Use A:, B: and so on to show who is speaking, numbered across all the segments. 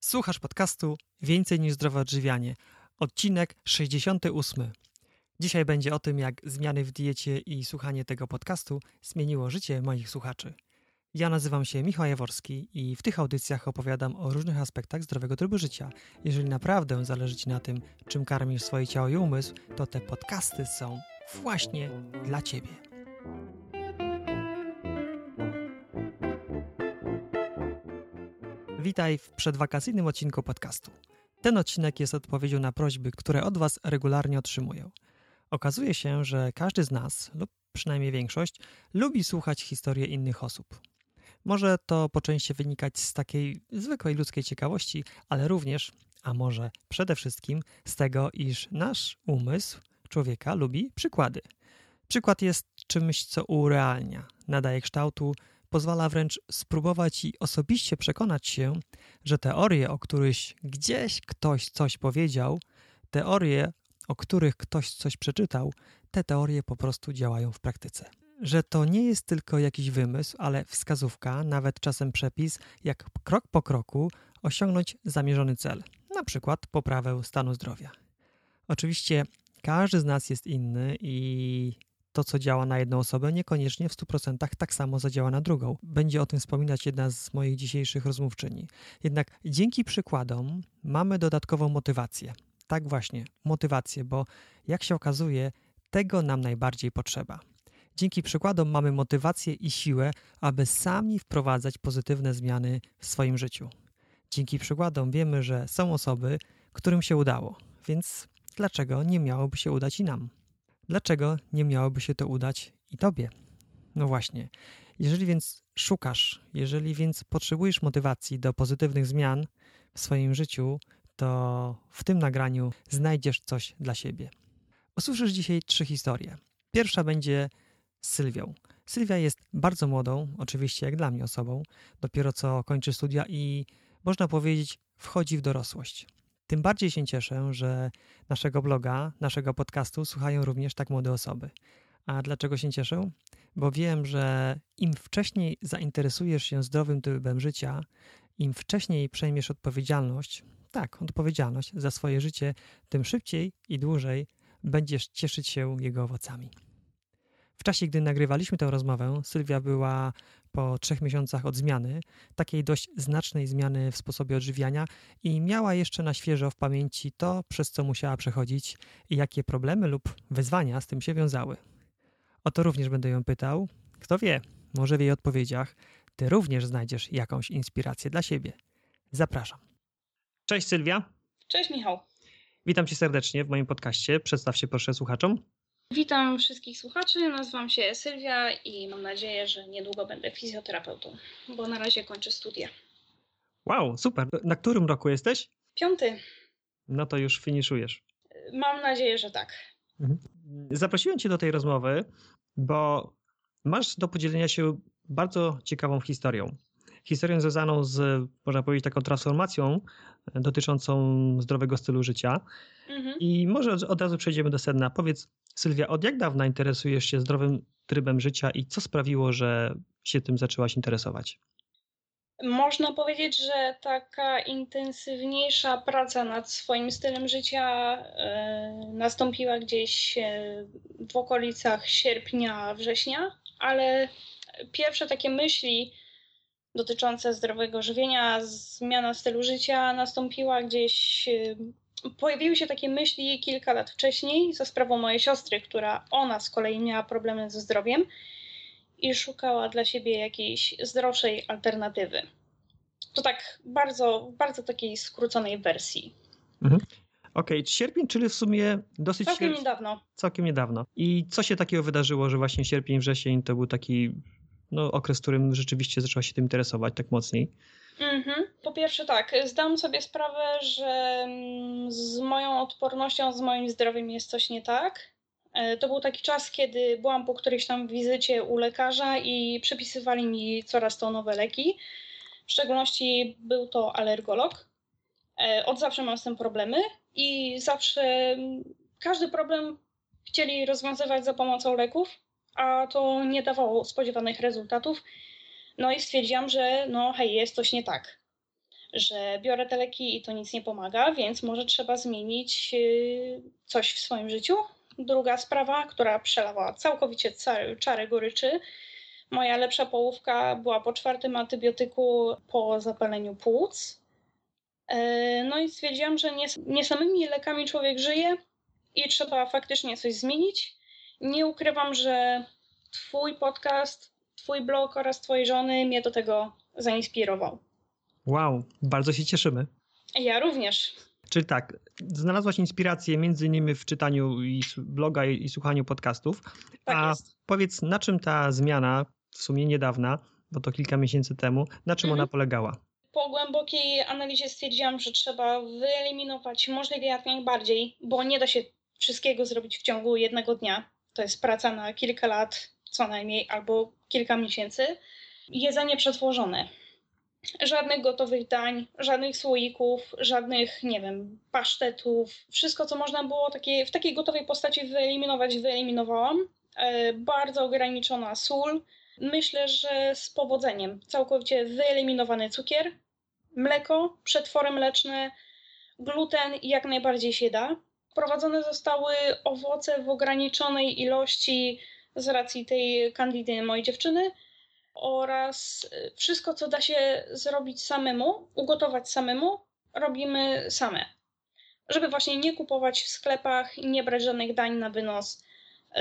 A: Słuchasz podcastu Więcej niż zdrowe odżywianie, odcinek 68. Dzisiaj będzie o tym, jak zmiany w diecie i słuchanie tego podcastu zmieniło życie moich słuchaczy. Ja nazywam się Michał Jaworski i w tych audycjach opowiadam o różnych aspektach zdrowego trybu życia. Jeżeli naprawdę zależy Ci na tym, czym karmisz swoje ciało i umysł, to te podcasty są właśnie dla Ciebie. Witaj w przedwakacyjnym odcinku podcastu. Ten odcinek jest odpowiedzią na prośby, które od Was regularnie otrzymuję. Okazuje się, że każdy z nas, lub przynajmniej większość, lubi słuchać historii innych osób. Może to po części wynikać z takiej zwykłej ludzkiej ciekawości, ale również, a może przede wszystkim, z tego, iż nasz umysł człowieka lubi przykłady. Przykład jest czymś, co urealnia, nadaje kształtu, pozwala wręcz spróbować i osobiście przekonać się, że teorie, o których gdzieś ktoś coś powiedział, teorie, o których ktoś coś przeczytał, te teorie po prostu działają w praktyce. Że to nie jest tylko jakiś wymysł, ale wskazówka, nawet czasem przepis, jak krok po kroku osiągnąć zamierzony cel, na przykład poprawę stanu zdrowia. Oczywiście każdy z nas jest inny i to, co działa na jedną osobę, niekoniecznie w 100% tak samo zadziała na drugą. Będzie o tym wspominać jedna z moich dzisiejszych rozmówczyni. Jednak dzięki przykładom mamy dodatkową motywację. Tak właśnie, motywację, bo jak się okazuje, tego nam najbardziej potrzeba. Dzięki przykładom mamy motywację i siłę, aby sami wprowadzać pozytywne zmiany w swoim życiu. Dzięki przykładom wiemy, że są osoby, którym się udało, więc dlaczego nie miałoby się udać i nam? Dlaczego nie miałoby się to udać i tobie? No właśnie, jeżeli więc szukasz, jeżeli więc potrzebujesz motywacji do pozytywnych zmian w swoim życiu, to w tym nagraniu znajdziesz coś dla siebie. Usłyszysz dzisiaj trzy historie. Pierwsza będzie z Sylwią. Sylwia jest bardzo młodą, oczywiście jak dla mnie osobą, dopiero co kończy studia i można powiedzieć wchodzi w dorosłość. Tym bardziej się cieszę, że naszego bloga, naszego podcastu słuchają również tak młode osoby. A dlaczego się cieszę? Bo wiem, że im wcześniej zainteresujesz się zdrowym trybem życia, im wcześniej przejmiesz odpowiedzialność, tak, odpowiedzialność za swoje życie, tym szybciej i dłużej będziesz cieszyć się jego owocami. W czasie, gdy nagrywaliśmy tę rozmowę, Sylwia była po trzech miesiącach od zmiany, takiej dość znacznej zmiany w sposobie odżywiania i miała jeszcze na świeżo w pamięci to, przez co musiała przechodzić i jakie problemy lub wyzwania z tym się wiązały. O to również będę ją pytał. Kto wie, może w jej odpowiedziach ty również znajdziesz jakąś inspirację dla siebie. Zapraszam. Cześć Sylwia.
B: Cześć Michał.
A: Witam cię serdecznie w moim podcaście. Przedstaw się proszę słuchaczom.
B: Witam wszystkich słuchaczy, nazywam się Sylwia i mam nadzieję, że niedługo będę fizjoterapeutą, bo na razie kończę studia.
A: Wow, super. Na którym roku jesteś?
B: Piąty.
A: No to już finiszujesz.
B: Mam nadzieję, że tak.
A: Mhm. Zaprosiłem Cię do tej rozmowy, bo masz do podzielenia się bardzo ciekawą historią. Historią związaną z, można powiedzieć, taką transformacją dotyczącą zdrowego stylu życia. Mhm. I może od razu przejdziemy do sedna. Powiedz, Sylwia, od jak dawna interesujesz się zdrowym trybem życia i co sprawiło, że się tym zaczęłaś interesować?
B: Można powiedzieć, że taka intensywniejsza praca nad swoim stylem życia y, nastąpiła gdzieś e, w okolicach sierpnia, września, ale pierwsze takie myśli dotyczące zdrowego żywienia, zmiana stylu życia nastąpiła gdzieś e, pojawiły się takie myśli kilka lat wcześniej za sprawą mojej siostry, która ona z kolei miała problemy ze zdrowiem i szukała dla siebie jakiejś zdrowszej alternatywy. To tak bardzo, bardzo takiej skróconej wersji.
A: Mhm. Okej, okay. sierpień, czyli w sumie dosyć...
B: Całkiem niedawno.
A: Całkiem niedawno. I co się takiego wydarzyło, że właśnie sierpień, wrzesień to był taki no, okres, w którym rzeczywiście zaczęła się tym interesować tak mocniej?
B: Mhm. Po pierwsze tak, zdam sobie sprawę, że mm, z moją odpornością, z moim zdrowiem jest coś nie tak. E, to był taki czas, kiedy byłam po którejś tam wizycie u lekarza i przepisywali mi coraz to nowe leki. W szczególności był to alergolog. E, od zawsze mam z tym problemy i zawsze mm, każdy problem chcieli rozwiązywać za pomocą leków, a to nie dawało spodziewanych rezultatów. No i stwierdziłam, że no hej, jest coś nie tak. Że biorę te leki i to nic nie pomaga, więc może trzeba zmienić y, coś w swoim życiu. Druga sprawa, która przelewała całkowicie czarę goryczy, moja lepsza połówka była po czwartym antybiotyku po zapaleniu płuc. E, no i stwierdziłam, że nie, nie samymi lekami człowiek żyje i trzeba faktycznie coś zmienić. Nie ukrywam, że Twój podcast, Twój blog oraz Twojej żony mnie do tego zainspirował.
A: Wow, bardzo się cieszymy.
B: Ja również.
A: Czyli tak, znalazłaś inspirację między innymi w czytaniu i bloga i, i słuchaniu podcastów.
B: Tak
A: A
B: jest.
A: powiedz, na czym ta zmiana, w sumie niedawna, bo to kilka miesięcy temu, na czym
B: Mhm.
A: ona polegała?
B: Po głębokiej analizie stwierdziłam, że trzeba wyeliminować możliwie jak najbardziej, bo nie da się wszystkiego zrobić w ciągu jednego dnia. To jest praca na kilka lat co najmniej, albo kilka miesięcy. Jedzenie przetworzone. Żadnych gotowych dań, żadnych słoików, żadnych, nie wiem, pasztetów. Wszystko, co można było takie, w takiej gotowej postaci wyeliminować, wyeliminowałam. E, bardzo ograniczona sól. Myślę, że z powodzeniem. Całkowicie wyeliminowany cukier, mleko, przetwory mleczne, gluten jak najbardziej się da. Wprowadzone zostały owoce w ograniczonej ilości z racji tej kandidy mojej dziewczyny oraz y, wszystko, co da się zrobić samemu, ugotować samemu, robimy same. Żeby właśnie nie kupować w sklepach i nie brać żadnych dań na wynos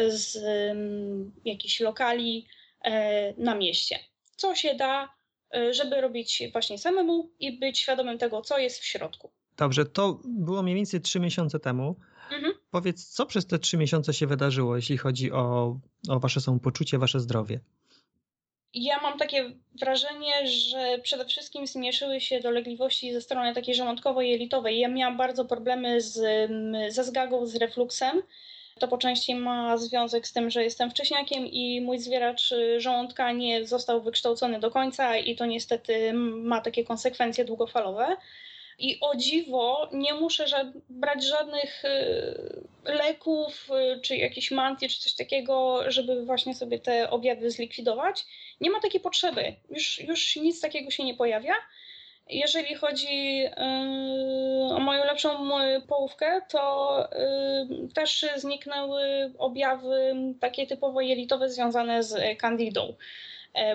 B: z um, jakichś lokali e, na mieście. Co się da, e, żeby robić właśnie samemu i być świadomym tego, co jest w środku.
A: Dobrze, to było mniej więcej trzy miesiące temu.
B: Mhm.
A: Powiedz, co przez te trzy miesiące się wydarzyło, jeśli chodzi o, o wasze samopoczucie, wasze zdrowie?
B: Ja mam takie wrażenie, że przede wszystkim zmniejszyły się dolegliwości ze strony takiej żołądkowo-jelitowej. Ja miałam bardzo problemy z, ze zgagą, z refluksem. To po części ma związek z tym, że jestem wcześniakiem i mój zwieracz żołądka nie został wykształcony do końca i to niestety ma takie konsekwencje długofalowe. I o dziwo nie muszę ża brać żadnych y, leków, y, czy jakichś mantii, czy coś takiego, żeby właśnie sobie te objawy zlikwidować. Nie ma takiej potrzeby. Już, już nic takiego się nie pojawia. Jeżeli chodzi y, o moją lepszą połówkę, to też zniknęły objawy takie typowo jelitowe związane z kandidą,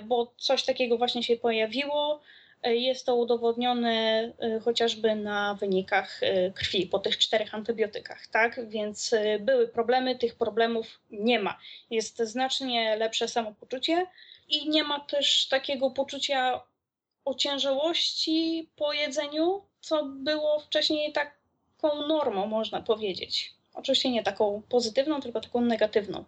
B: bo coś takiego właśnie się pojawiło. Jest to udowodnione chociażby na wynikach krwi po tych czterech antybiotykach, tak? Więc były problemy, tych problemów nie ma. Jest znacznie lepsze samopoczucie i nie ma też takiego poczucia ociężałości po jedzeniu, co było wcześniej taką normą, można powiedzieć. Oczywiście nie taką pozytywną, tylko taką negatywną.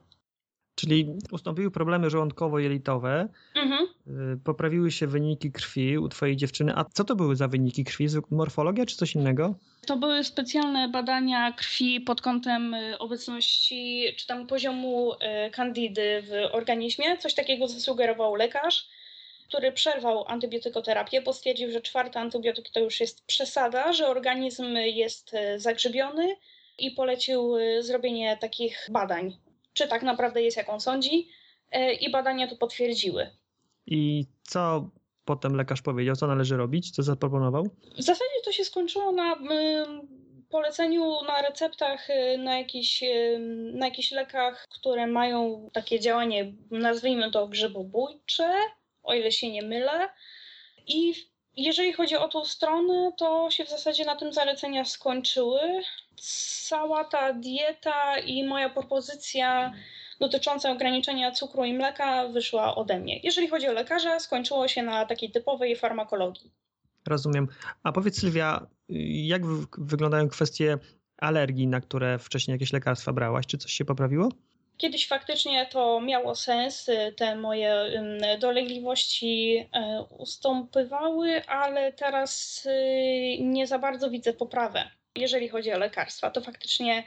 A: Czyli ustąpiły problemy żołądkowo-jelitowe,
B: Mhm.
A: y, poprawiły się wyniki krwi u twojej dziewczyny. A co to były za wyniki krwi? Morfologia czy coś innego?
B: To były specjalne badania krwi pod kątem y, obecności czy tam poziomu y, kandidy w organizmie. Coś takiego zasugerował lekarz, który przerwał antybiotykoterapię, bo stwierdził, że czwarty antybiotyk to już jest przesada, że organizm jest zagrzybiony i polecił zrobienie takich badań czy tak naprawdę jest, jak on sądzi, e, i badania to potwierdziły.
A: I co potem lekarz powiedział, co należy robić, co zaproponował?
B: W zasadzie to się skończyło na poleceniu na receptach e, na jakichś, e, na jakichś lekach, które mają takie działanie, nazwijmy to grzybobójcze, o ile się nie mylę. I jeżeli chodzi o tą stronę, to się w zasadzie na tym zalecenia skończyły. Cała ta dieta i moja propozycja dotycząca ograniczenia cukru i mleka wyszła ode mnie. Jeżeli chodzi o lekarza, skończyło się na takiej typowej farmakologii.
A: Rozumiem. A powiedz Sylwia, jak wyglądają kwestie alergii, na które wcześniej jakieś lekarstwa brałaś? Czy coś się poprawiło?
B: Kiedyś faktycznie to miało sens, te moje dolegliwości e, ustąpywały, ale teraz y, nie za bardzo widzę poprawę. Jeżeli chodzi o lekarstwa, to faktycznie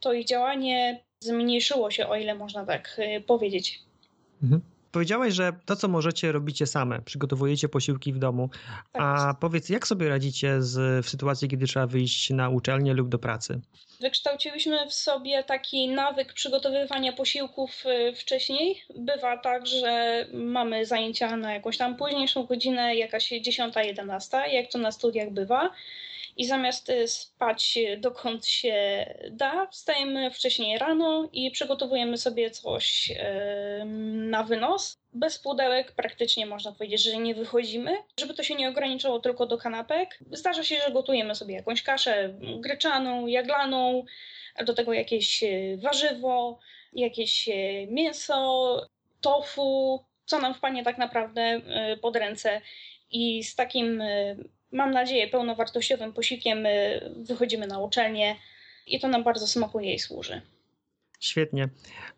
B: to ich działanie zmniejszyło się, o ile można tak y, powiedzieć.
A: Mhm. Powiedziałaś, że to, co możecie, robicie same. Przygotowujecie posiłki w domu. Tak A powiedz, jak sobie radzicie z, w sytuacji, kiedy trzeba wyjść na uczelnię lub do pracy?
B: Wykształciliśmy w sobie taki nawyk przygotowywania posiłków y, wcześniej. Bywa tak, że mamy zajęcia na jakąś tam późniejszą godzinę, jakaś 10-11, jak to na studiach bywa i zamiast y, spać dokąd się da, wstajemy wcześniej rano i przygotowujemy sobie coś na wynos. Bez pudełek praktycznie można powiedzieć, że nie wychodzimy, żeby to się nie ograniczało tylko do kanapek. Zdarza się, że gotujemy sobie jakąś kaszę gryczaną, jaglaną, do tego jakieś y, warzywo, jakieś y, mięso, tofu, co nam wpadnie tak naprawdę pod ręce. I z takim mam nadzieję, pełnowartościowym posiłkiem wychodzimy na uczelnię i to nam bardzo smakuje i służy.
A: Świetnie.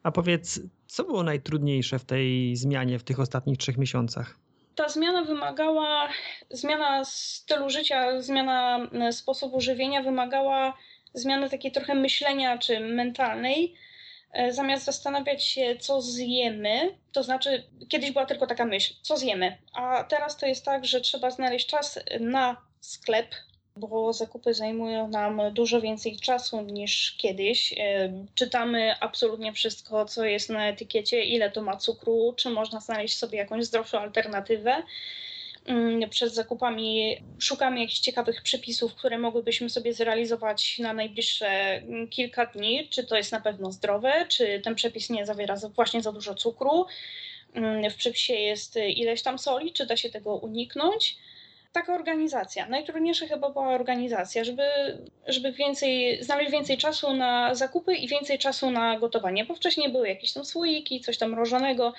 A: A powiedz, co było najtrudniejsze w tej zmianie w tych ostatnich trzech miesiącach?
B: Ta zmiana wymagała, zmiana stylu życia, zmiana e, sposobu żywienia wymagała zmiany takiej trochę myślenia czy mentalnej. E, zamiast zastanawiać się, co zjemy, to znaczy kiedyś była tylko taka myśl, co zjemy, a teraz to jest tak, że trzeba znaleźć czas na sklep, bo zakupy zajmują nam dużo więcej czasu niż kiedyś. E, czytamy absolutnie wszystko, co jest na etykiecie, ile to ma cukru, czy można znaleźć sobie jakąś zdrowszą alternatywę. Mm, przed zakupami szukamy jakichś ciekawych przepisów, które mogłybyśmy sobie zrealizować na najbliższe mm, kilka dni. Czy to jest na pewno zdrowe, czy ten przepis nie zawiera właśnie za dużo cukru, mm, w przepisie jest ileś tam soli, czy da się tego uniknąć. Taka organizacja. Najtrudniejsza chyba była organizacja, żeby, żeby więcej, znaleźć więcej czasu na zakupy i więcej czasu na gotowanie, bo wcześniej były jakieś tam słoiki, coś tam mrożonego,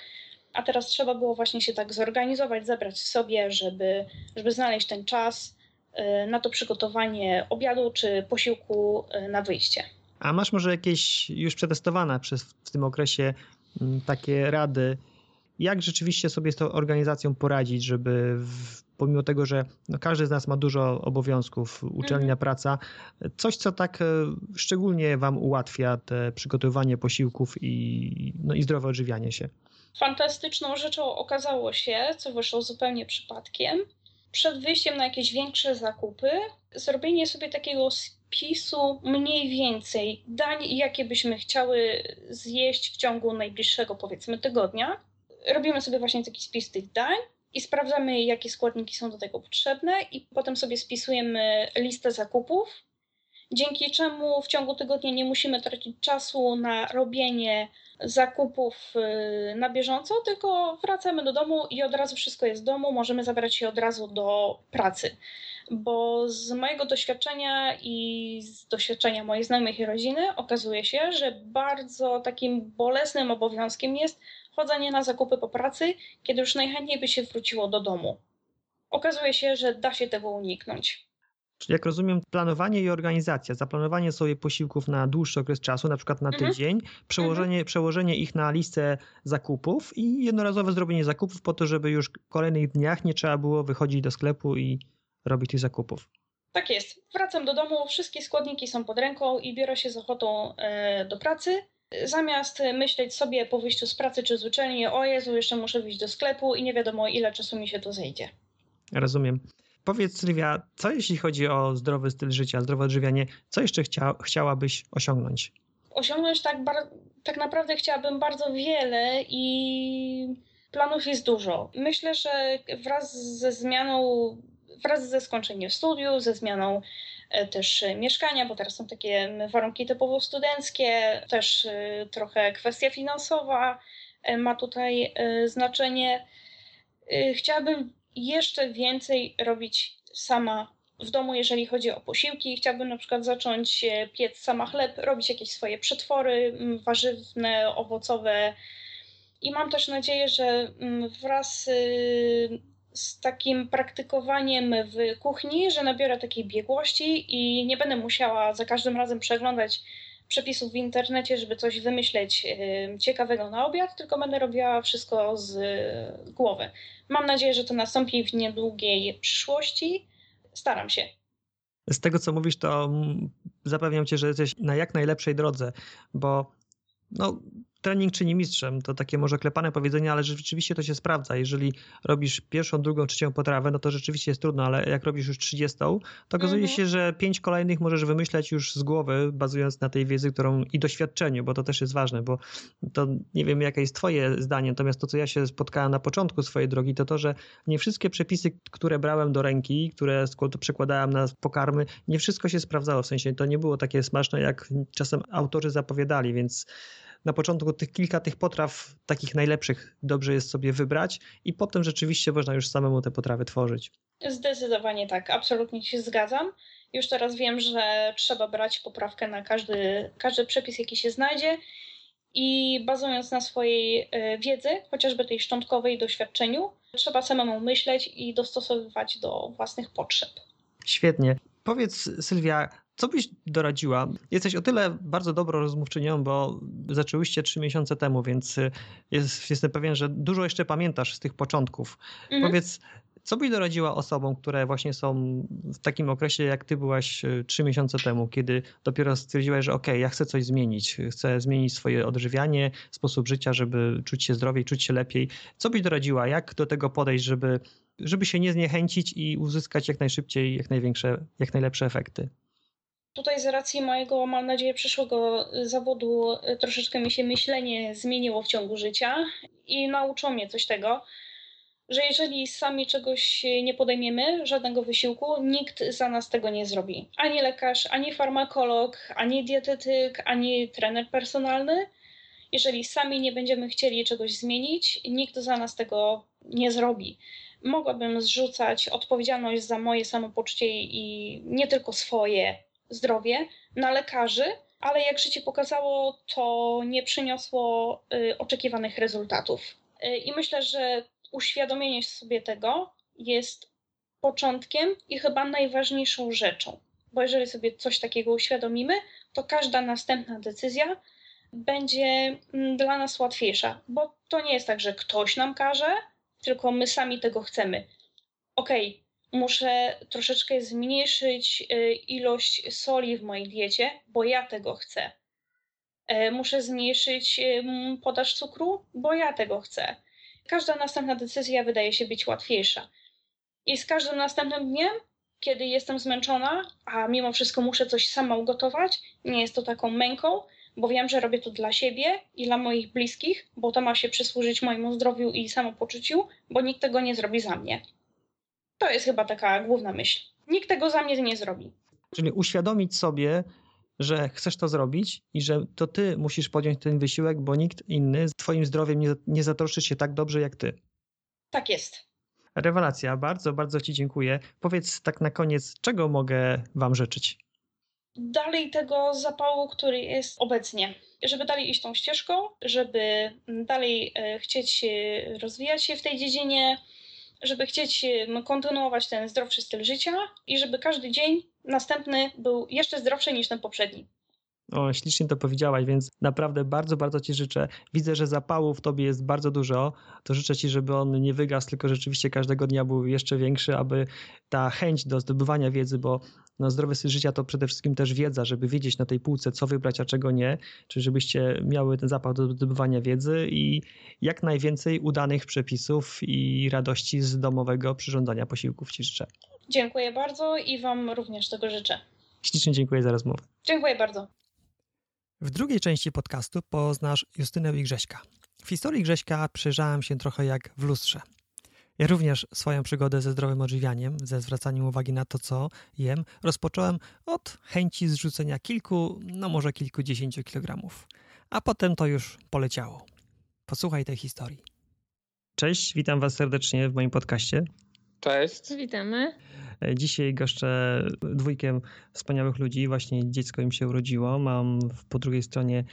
B: a teraz trzeba było właśnie się tak zorganizować, zebrać sobie, żeby, żeby znaleźć ten czas y, na to przygotowanie obiadu czy posiłku y, na wyjście.
A: A masz może jakieś już przetestowane przez, w tym okresie mm, takie rady, jak rzeczywiście sobie z tą organizacją poradzić, żeby w, pomimo tego, że no każdy z nas ma dużo obowiązków, uczelnia, mhm. praca, coś, co tak e, szczególnie Wam ułatwia te przygotowywanie posiłków i, no i zdrowe odżywianie się?
B: Fantastyczną rzeczą okazało się, co wyszło zupełnie przypadkiem, przed wyjściem na jakieś większe zakupy, zrobienie sobie takiego spisu mniej więcej dań, jakie byśmy chciały zjeść w ciągu najbliższego, powiedzmy, tygodnia. Robimy sobie właśnie taki spis tych dań i sprawdzamy, jakie składniki są do tego potrzebne, i potem sobie spisujemy listę zakupów, dzięki czemu w ciągu tygodnia nie musimy tracić czasu na robienie zakupów y, na bieżąco, tylko wracamy do domu i od razu wszystko jest w domu, możemy zabrać się od razu do pracy. Bo z mojego doświadczenia i z doświadczenia moich znajomych i rodziny okazuje się, że bardzo takim bolesnym obowiązkiem jest chodzenie na zakupy po pracy, kiedy już najchętniej by się wróciło do domu. Okazuje się, że da się tego uniknąć.
A: Czyli jak rozumiem, planowanie i organizacja, zaplanowanie sobie posiłków na dłuższy okres czasu, na przykład na mhm. tydzień, przełożenie, mhm. przełożenie ich na listę zakupów i jednorazowe zrobienie zakupów po to, żeby już w kolejnych dniach nie trzeba było wychodzić do sklepu i robić tych zakupów.
B: Tak jest. Wracam do domu, wszystkie składniki są pod ręką i biorę się z ochotą e, do pracy. Zamiast myśleć sobie po wyjściu z pracy czy z uczelni, o Jezu, jeszcze muszę wyjść do sklepu i nie wiadomo ile czasu mi się to zejdzie.
A: Rozumiem. Powiedz Sylwia, co jeśli chodzi o zdrowy styl życia, zdrowe odżywianie, co jeszcze chcia, chciałabyś osiągnąć?
B: Osiągnąć tak, tak naprawdę chciałabym bardzo wiele i planów jest dużo. Myślę, że wraz ze zmianą, wraz ze skończeniem studiów, ze zmianą e, też mieszkania, bo teraz są takie warunki typowo studenckie, też e, trochę kwestia finansowa e, ma tutaj znaczenie. Chciałabym jeszcze więcej robić sama w domu, jeżeli chodzi o posiłki. Chciałabym na przykład zacząć piec sama chleb, robić jakieś swoje przetwory warzywne, owocowe. I mam też nadzieję, że wraz y, z takim praktykowaniem w kuchni, że nabiorę takiej biegłości i nie będę musiała za każdym razem przeglądać przepisów w internecie, żeby coś wymyśleć ciekawego na obiad, tylko będę robiła wszystko z głowy. Mam nadzieję, że to nastąpi w niedługiej przyszłości. Staram się.
A: Z tego, co mówisz, to zapewniam cię, że jesteś na jak najlepszej drodze, bo no, trening czyni mistrzem. To takie może klepane powiedzenie, ale rzeczywiście to się sprawdza. Jeżeli robisz pierwszą, drugą, trzecią potrawę, no to rzeczywiście jest trudno, ale jak robisz już trzydziestą, to okazuje mhm. się, że pięć kolejnych możesz wymyśleć już z głowy, bazując na tej wiedzy, którą i doświadczeniu, bo to też jest ważne, bo to nie wiem, jakie jest twoje zdanie, natomiast to, co ja się spotkałem na początku swojej drogi, to to, że nie wszystkie przepisy, które brałem do ręki, które przekładałem na pokarmy, nie wszystko się sprawdzało, w sensie to nie było takie smaczne, jak czasem autorzy zapowiadali, więc na początku tych kilka tych potraw, takich najlepszych, dobrze jest sobie wybrać i potem rzeczywiście można już samemu te potrawy tworzyć.
B: Zdecydowanie tak, absolutnie się zgadzam. Już teraz wiem, że trzeba brać poprawkę na każdy, każdy przepis, jaki się znajdzie i bazując na swojej e, wiedzy, chociażby tej szczątkowej doświadczeniu, trzeba samemu myśleć i dostosowywać do własnych potrzeb.
A: Świetnie. Powiedz, Sylwia, co byś doradziła? Jesteś o tyle bardzo dobrą rozmówczynią, bo zaczęłyście trzy miesiące temu, więc jest, jestem pewien, że dużo jeszcze pamiętasz z tych początków. Mhm. Powiedz, co byś doradziła osobom, które właśnie są w takim okresie, jak ty byłaś e, trzy miesiące temu, kiedy dopiero stwierdziłaś, że ok, ja chcę coś zmienić, chcę zmienić swoje odżywianie, sposób życia, żeby czuć się zdrowiej, czuć się lepiej. Co byś doradziła? Jak do tego podejść, żeby, żeby się nie zniechęcić i uzyskać jak najszybciej, jak największe, jak najlepsze efekty?
B: Tutaj z racji mojego, mam nadzieję, przyszłego zawodu e, troszeczkę mi się myślenie zmieniło w ciągu życia i nauczyło mnie coś tego, że jeżeli sami czegoś nie podejmiemy, żadnego wysiłku, nikt za nas tego nie zrobi. Ani lekarz, ani farmakolog, ani dietetyk, ani trener personalny. Jeżeli sami nie będziemy chcieli czegoś zmienić, nikt za nas tego nie zrobi. Mogłabym zrzucać odpowiedzialność za moje samopoczucie i nie tylko swoje zdrowie na lekarzy, ale jak życie pokazało, to nie przyniosło y, oczekiwanych rezultatów. Y, I myślę, że uświadomienie sobie tego jest początkiem i chyba najważniejszą rzeczą. Bo jeżeli sobie coś takiego uświadomimy, to każda następna decyzja będzie mm, dla nas łatwiejsza, bo to nie jest tak, że ktoś nam każe, tylko my sami tego chcemy. Okej, okay, muszę troszeczkę zmniejszyć y, ilość soli w mojej diecie, bo ja tego chcę. E, muszę zmniejszyć podaż cukru, bo ja tego chcę każda następna decyzja wydaje się być łatwiejsza. I z każdym następnym dniem, kiedy jestem zmęczona, a mimo wszystko muszę coś sama ugotować, nie jest to taką męką, bo wiem, że robię to dla siebie i dla moich bliskich, bo to ma się przysłużyć mojemu zdrowiu i samopoczuciu, bo nikt tego nie zrobi za mnie. To jest chyba taka główna myśl. Nikt tego za mnie nie zrobi.
A: Czyli uświadomić sobie, że chcesz to zrobić i że to ty musisz podjąć ten wysiłek, bo nikt inny z twoim zdrowiem nie, nie zatroszczy się tak dobrze jak ty.
B: Tak jest.
A: Rewelacja, bardzo, bardzo Ci dziękuję. Powiedz tak na koniec, czego mogę Wam życzyć?
B: Dalej tego zapału, który jest obecnie. Żeby dalej iść tą ścieżką, żeby dalej e, chcieć rozwijać się w tej dziedzinie, żeby chcieć kontynuować ten zdrowszy styl życia i żeby każdy dzień następny był jeszcze zdrowszy niż ten poprzedni.
A: O, ślicznie to powiedziałaś, więc naprawdę bardzo, bardzo Ci życzę. Widzę, że zapału w Tobie jest bardzo dużo. To życzę Ci, żeby on nie wygasł, tylko rzeczywiście każdego dnia był jeszcze większy, aby ta chęć do zdobywania wiedzy, bo no, zdrowy styl życia to przede wszystkim też wiedza, żeby wiedzieć na tej półce, co wybrać, a czego nie, czyli żebyście miały ten zapał do zdobywania wiedzy i jak najwięcej udanych przepisów i radości z domowego przyrządzania posiłków Ci życzę.
B: Dziękuję bardzo i Wam również tego życzę.
A: Ślicznie dziękuję za rozmowę.
B: Dziękuję bardzo.
A: W drugiej części podcastu poznasz Justynę i Grześka. W historii Grześka przyjrzałem się trochę jak w lustrze. Ja również swoją przygodę ze zdrowym odżywianiem, ze zwracaniem uwagi na to, co jem, rozpocząłem od chęci zrzucenia kilku, no może kilkudziesięciu kilogramów. A potem to już poleciało. Posłuchaj tej historii. Cześć, witam Was serdecznie w moim podcaście.
C: Cześć.
D: Witamy.
A: E, dzisiaj goszczę dwójkę wspaniałych ludzi. Właśnie dziecko im się urodziło. Mam po drugiej stronie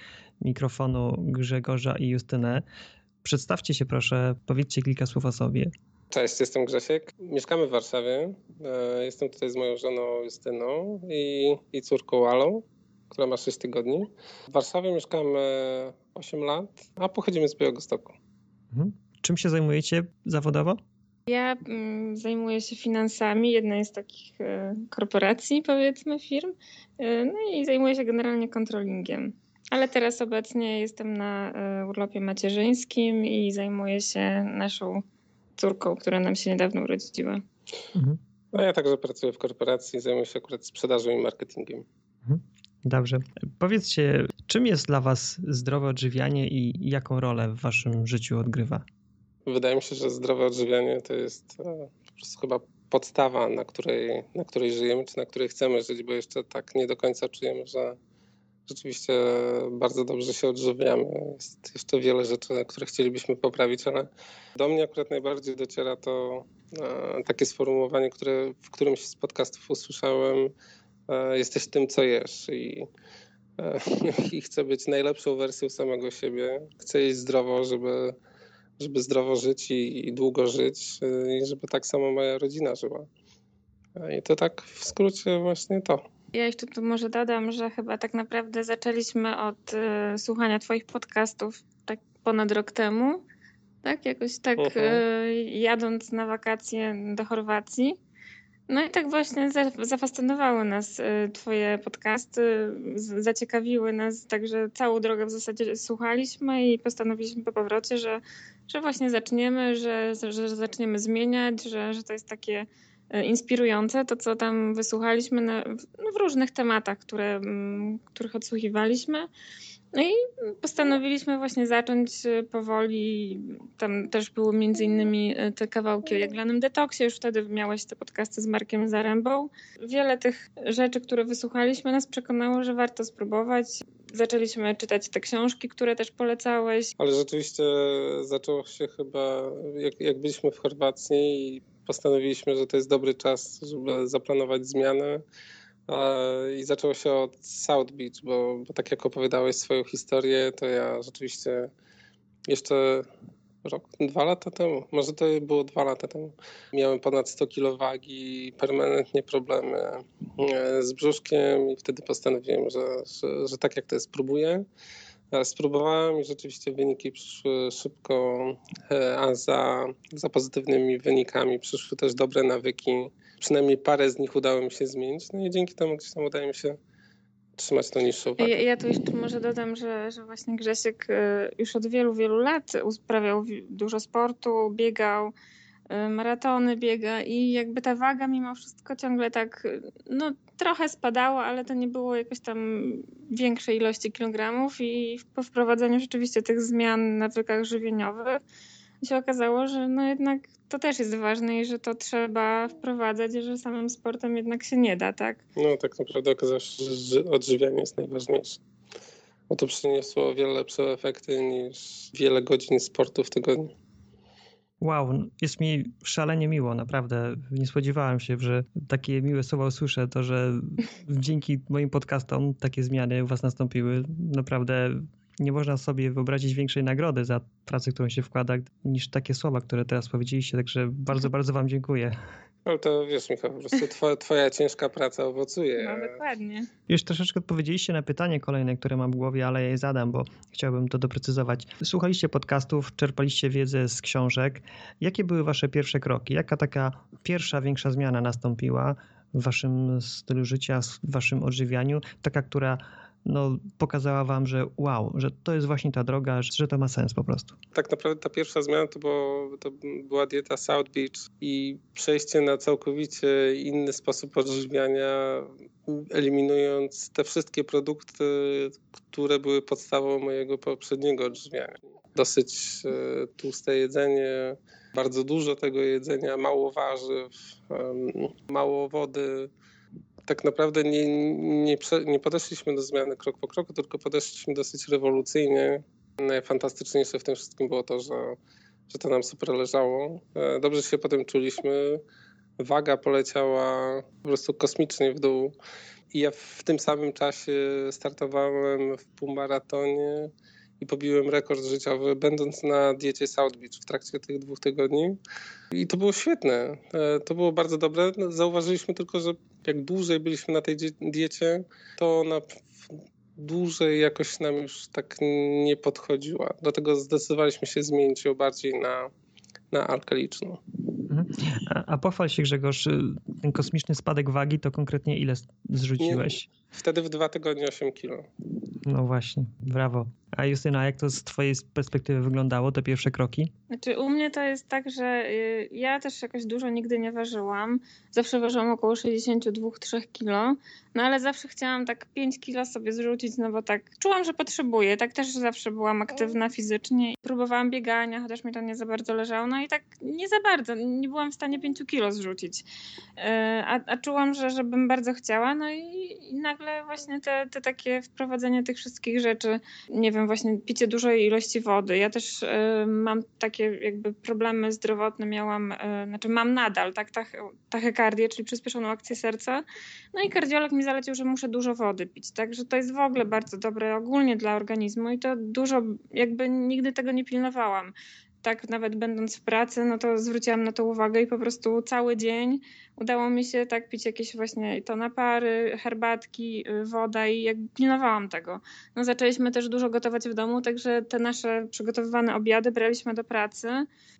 A: mikrofonu Grzegorza i Justynę. Przedstawcie się proszę, powiedzcie kilka słów o sobie.
C: Cześć, jestem Grzesiek. Mieszkamy w Warszawie. E, jestem tutaj z moją żoną Justyną i, i córką Alą, która ma 6 tygodni. W Warszawie mieszkamy 8 lat, a pochodzimy z Białegostoku.
A: Mhm. Czym się zajmujecie zawodowo?
D: Ja mm, zajmuję się finansami jednej z takich y, korporacji, powiedzmy, firm. Y, no i zajmuję się generalnie kontrolingiem. Ale teraz obecnie jestem na e, urlopie macierzyńskim i zajmuję się naszą córką, która nam się niedawno urodziła.
C: Mhm. No ja także pracuję w korporacji, zajmuję się akurat sprzedażą i marketingiem. Mhm.
A: Dobrze. Powiedzcie, czym jest dla Was zdrowe odżywianie i jaką rolę w Waszym życiu odgrywa?
C: Wydaje mi się, że zdrowe odżywianie to jest e, po prostu chyba podstawa, na której, na której żyjemy, czy na której chcemy żyć, bo jeszcze tak nie do końca czujemy, że rzeczywiście bardzo dobrze się odżywiamy. Jest jeszcze wiele rzeczy, które chcielibyśmy poprawić, ale do mnie akurat najbardziej dociera to e, takie sformułowanie, które w którymś z podcastów usłyszałem, e, jesteś tym, co jesz i, i chcę być najlepszą wersją samego siebie. Chcę jeść zdrowo, żeby żeby zdrowo żyć i, i długo żyć y, i żeby tak samo moja rodzina żyła. I to tak w skrócie właśnie to.
D: Ja jeszcze tu może dodam, że chyba tak naprawdę zaczęliśmy od y, słuchania Twoich podcastów tak ponad rok temu. Tak, jakoś tak uh -huh. y, jadąc na wakacje do Chorwacji. No i tak właśnie zafascynowały nas y, Twoje podcasty, zaciekawiły nas, także całą drogę w zasadzie słuchaliśmy i postanowiliśmy po powrocie, że, że właśnie zaczniemy, że, że zaczniemy zmieniać, że, że to jest takie y, inspirujące, to co tam wysłuchaliśmy na, no w różnych tematach, które, mm, których odsłuchiwaliśmy. No i postanowiliśmy właśnie zacząć y, powoli. Tam też były między innymi y, te kawałki o jaglanym detoksie. Już wtedy miałeś te podcasty z Markiem Zarębą. Wiele tych rzeczy, które wysłuchaliśmy, nas przekonało, że warto spróbować. Zaczęliśmy czytać te książki, które też polecałeś.
C: Ale rzeczywiście zaczęło się chyba, jak, jak byliśmy w Chorwacji i postanowiliśmy, że to jest dobry czas, żeby zaplanować zmianę i zaczęło się od South Beach, bo, bo tak jak opowiadałeś swoją historię, to ja rzeczywiście jeszcze rok, dwa lata temu, może to było dwa lata temu, miałem ponad 100 kg wagi, permanentnie problemy e, z brzuszkiem i wtedy postanowiłem, że, że, że tak jak to jest, spróbuję. Spróbowałem i rzeczywiście wyniki przyszły szybko, e, a za, za pozytywnymi wynikami przyszły też dobre nawyki. Przynajmniej parę z nich udało mi się zmienić, no i dzięki temu gdzieś tam udaje mi się trzymać tą niższą wagę.
D: Ja, ja tu jeszcze może dodam, że, że właśnie Grzesiek y, już od wielu, wielu lat uprawiał dużo sportu, biegał, maratony biega i jakby ta waga mimo wszystko ciągle tak, no trochę spadała, ale to nie było jakoś tam większej ilości kilogramów i po wprowadzeniu rzeczywiście tych zmian na nawykach żywieniowych się okazało, że no jednak to też jest ważne i że to trzeba wprowadzać, że samym sportem jednak się nie da, tak?
C: No tak naprawdę okazało się, że odżywianie jest najważniejsze. Bo to przyniosło wiele lepsze efekty niż wiele godzin sportu w tygodniu.
A: Wow, jest mi szalenie miło, naprawdę. Nie spodziewałem się, że takie miłe słowa usłyszę, to że dzięki moim podcastom takie zmiany u was nastąpiły. Naprawdę nie można sobie wyobrazić większej nagrody za pracę, którą się wkłada, niż takie słowa, które teraz powiedzieliście. Także bardzo, bardzo Wam dziękuję.
C: Ale to wiesz, Michał, po prostu twoja, twoja ciężka praca owocuje.
D: No dokładnie.
A: Już troszeczkę odpowiedzieliście na pytanie kolejne, które mam w głowie, ale ja je zadam, bo chciałbym to doprecyzować. Słuchaliście podcastów, czerpaliście wiedzę z książek. Jakie były Wasze pierwsze kroki? Jaka taka pierwsza, większa zmiana nastąpiła w Waszym stylu życia, w Waszym odżywianiu? Taka, która no, pokazała wam, że wow, że to jest właśnie ta droga, że to ma sens po prostu.
C: Tak naprawdę ta pierwsza zmiana to, było, to była dieta South Beach i przejście na całkowicie inny sposób odżywiania, eliminując te wszystkie produkty, które były podstawą mojego poprzedniego odżywiania. Dosyć e, tłuste jedzenie, bardzo dużo tego jedzenia, mało warzyw, mało wody, tak naprawdę nie, nie, nie podeszliśmy do zmiany krok po kroku, tylko podeszliśmy dosyć rewolucyjnie. Najfantastyczniejsze w tym wszystkim było to, że, że to nam super leżało. E, dobrze się potem czuliśmy. Waga poleciała po prostu kosmicznie w dół. I ja w tym samym czasie startowałem w półmaratonie i pobiłem rekord życiowy, będąc na diecie South Beach w trakcie tych dwóch tygodni. I to było świetne. E, to było bardzo dobre. No, zauważyliśmy tylko, że jak dłużej byliśmy na tej diecie, to ona dłużej jakoś nam już tak nie podchodziła. Dlatego zdecydowaliśmy się zmienić ją bardziej na, na alkaliczną.
A: Mhm. A, a pochwal się Grzegorz, ten kosmiczny spadek wagi to konkretnie ile zrzuciłeś?
C: Nie, wtedy w dwa tygodnie 8 kilo.
A: No właśnie, brawo. A Justyna, jak to z twojej perspektywy wyglądało, te pierwsze kroki?
D: Znaczy u mnie to jest tak, że y, ja też jakoś dużo nigdy nie ważyłam. Zawsze ważyłam około 62-3 kilo, no ale zawsze chciałam tak 5 kilo sobie zrzucić, no bo tak czułam, że potrzebuję. Tak też zawsze byłam aktywna fizycznie. Próbowałam biegania, chociaż mi to nie za bardzo leżało, no i tak nie za bardzo. Nie byłam w stanie 5 kilo zrzucić. Y, a, a czułam, że, że bym bardzo chciała, no i, i nagle właśnie te, te takie wprowadzenie tych wszystkich rzeczy, nie wiem, wiem, właśnie picie dużej ilości wody. Ja też y, mam takie jakby problemy zdrowotne, miałam, y, znaczy mam nadal, tak, tach, tachykardię, czyli przyspieszoną akcję serca. No i kardiolog mi zalecił, że muszę dużo wody pić, także to jest w ogóle bardzo dobre ogólnie dla organizmu i to dużo, jakby nigdy tego nie pilnowałam tak nawet będąc w pracy, no to zwróciłam na to uwagę i po prostu cały dzień udało mi się tak pić jakieś właśnie to napary, herbatki, y, woda i jakby pilnowałam tego. No zaczęliśmy też dużo gotować w domu, także te nasze przygotowywane obiady braliśmy do pracy,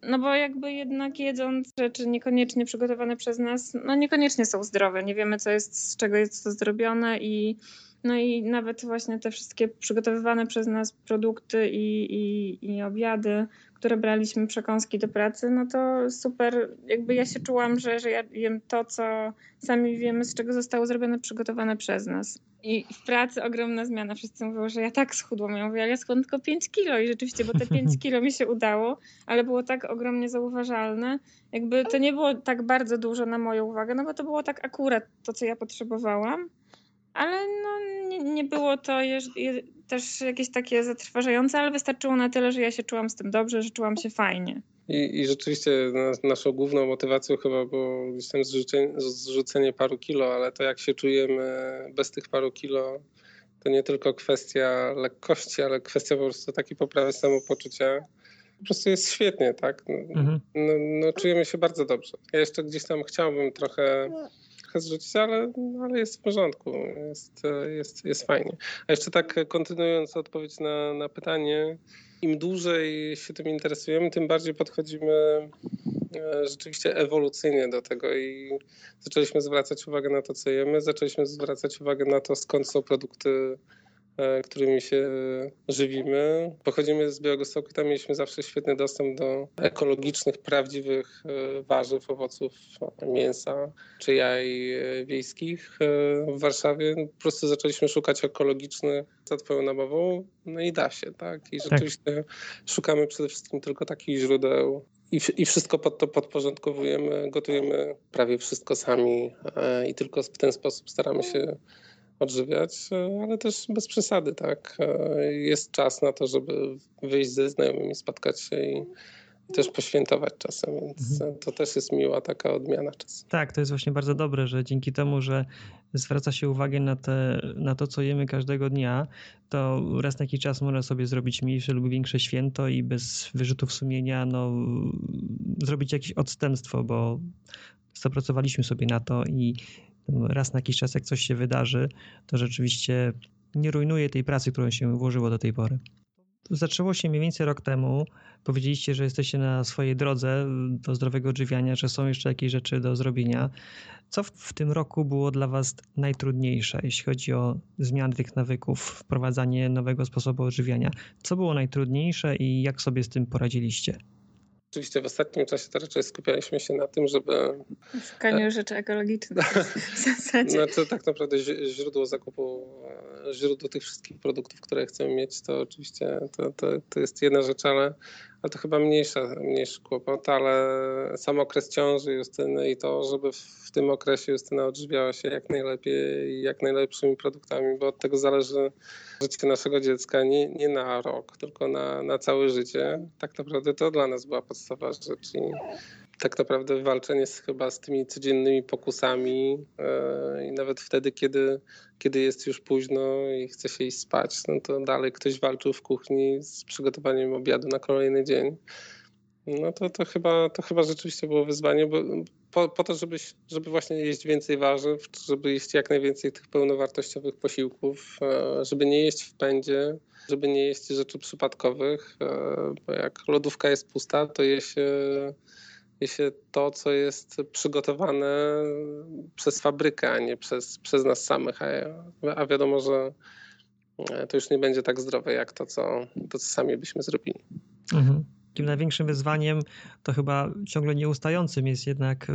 D: no bo jakby jednak jedząc rzeczy niekoniecznie przygotowane przez nas, no niekoniecznie są zdrowe. Nie wiemy co jest, z czego jest to zrobione i no i nawet właśnie te wszystkie przygotowywane przez nas produkty i, i, i obiady, które braliśmy przekąski do pracy, no to super, jakby ja się czułam, że, że ja jem to, co sami wiemy, z czego zostało zrobione, przygotowane przez nas. I w pracy ogromna zmiana. Wszyscy mówią, że ja tak schudłam. Ja mówię, ale ja skąd tylko 5 kilo? I rzeczywiście, bo te 5 kilo mi się udało, ale było tak ogromnie zauważalne. Jakby to nie było tak bardzo dużo na moją uwagę, no bo to było tak akurat to, co ja potrzebowałam. Ale no, nie, nie było to je, je, też jakieś takie zatrważające, ale wystarczyło na tyle, że ja się czułam z tym dobrze, że czułam się fajnie.
C: I, i rzeczywiście naszą główną motywacją chyba było gdzieś tam zrzucenie, zrzucenie paru kilo, ale to jak się czujemy bez tych paru kilo, to nie tylko kwestia lekkości, ale kwestia po prostu takiej poprawy samopoczucia. Po prostu jest świetnie, tak? No, mhm. no, no czujemy się bardzo dobrze. Ja jeszcze gdzieś tam chciałbym trochę trochę zrzucić, ale, ale jest w porządku, jest, jest, jest fajnie. A jeszcze tak kontynuując odpowiedź na, na pytanie, im dłużej się tym interesujemy, tym bardziej podchodzimy e, rzeczywiście ewolucyjnie do tego i zaczęliśmy zwracać uwagę na to, co jemy, zaczęliśmy zwracać uwagę na to, skąd są produkty którymi się żywimy. Pochodzimy z Białegostoku i tam mieliśmy zawsze świetny dostęp do ekologicznych, prawdziwych e, warzyw, owoców, mięsa czy jaj e, wiejskich w Warszawie. Po prostu zaczęliśmy szukać ekologicznych za twoją namową, no i da się, tak? I tak. rzeczywiście tak. szukamy przede wszystkim tylko takich źródeł i, I wszystko pod to podporządkowujemy, gotujemy prawie wszystko sami i tylko w ten sposób staramy się odżywiać, e, ale też bez przesady, tak. E, jest czas na to, żeby wyjść ze znajomymi, spotkać się i też poświętować czasem, więc mhm. to też jest miła taka odmiana czasu.
A: Tak, to jest właśnie bardzo dobre, że dzięki temu, że zwraca się uwagę na, te, na to, co jemy każdego dnia, to raz na jakiś czas można sobie zrobić mniejsze lub większe święto i bez wyrzutów sumienia no, zrobić jakieś odstępstwo, bo zapracowaliśmy sobie na to i raz na jakiś czas, jak coś się wydarzy, to rzeczywiście nie rujnuje tej pracy, którą się włożyło do tej pory. Zaczęło się mniej więcej rok temu. Powiedzieliście, że jesteście na swojej drodze do zdrowego odżywiania, że są jeszcze jakieś rzeczy do zrobienia. Co w, tym roku było dla Was najtrudniejsze, jeśli chodzi o zmiany tych nawyków, wprowadzanie nowego sposobu odżywiania? Co było najtrudniejsze i jak sobie z tym poradziliście?
C: Oczywiście w ostatnim czasie to raczej skupialiśmy się na tym, żeby...
D: Szukaniu e, rzeczy ekologicznych w zasadzie.
C: Znaczy tak naprawdę źródło zakupu, e, źródło tych wszystkich produktów, które chcemy mieć, to oczywiście to, to, to jest jedna rzecz, ale ale to chyba mniejsza, mniejszy kłopot, ale sam okres ciąży Justyny i to, żeby w tym okresie Justyna odżywiała się jak najlepiej i jak najlepszymi produktami, bo od tego zależy życie naszego dziecka nie, nie na rok, tylko na, na całe życie. Tak naprawdę to dla nas była podstawa rzecz i tak naprawdę walczenie z, chyba z tymi codziennymi pokusami yy, i nawet wtedy, kiedy, kiedy jest już późno i chce się iść spać, no to dalej ktoś walczył w kuchni z przygotowaniem obiadu na kolejny dzień. No to, to, chyba, to chyba rzeczywiście było wyzwanie, bo po, po to, żeby, żeby właśnie jeść więcej warzyw, żeby jeść jak najwięcej tych pełnowartościowych posiłków, e, żeby nie jeść w pędzie, żeby nie jeść rzeczy przypadkowych, e, bo jak lodówka jest pusta, to je się się to, co jest przygotowane przez fabrykę, a nie przez, przez nas samych. A, a wiadomo, że to już nie będzie tak zdrowe jak to, co, to, co sami byśmy zrobili.
A: Mhm. Takim największym wyzwaniem to chyba ciągle nieustającym jest jednak y,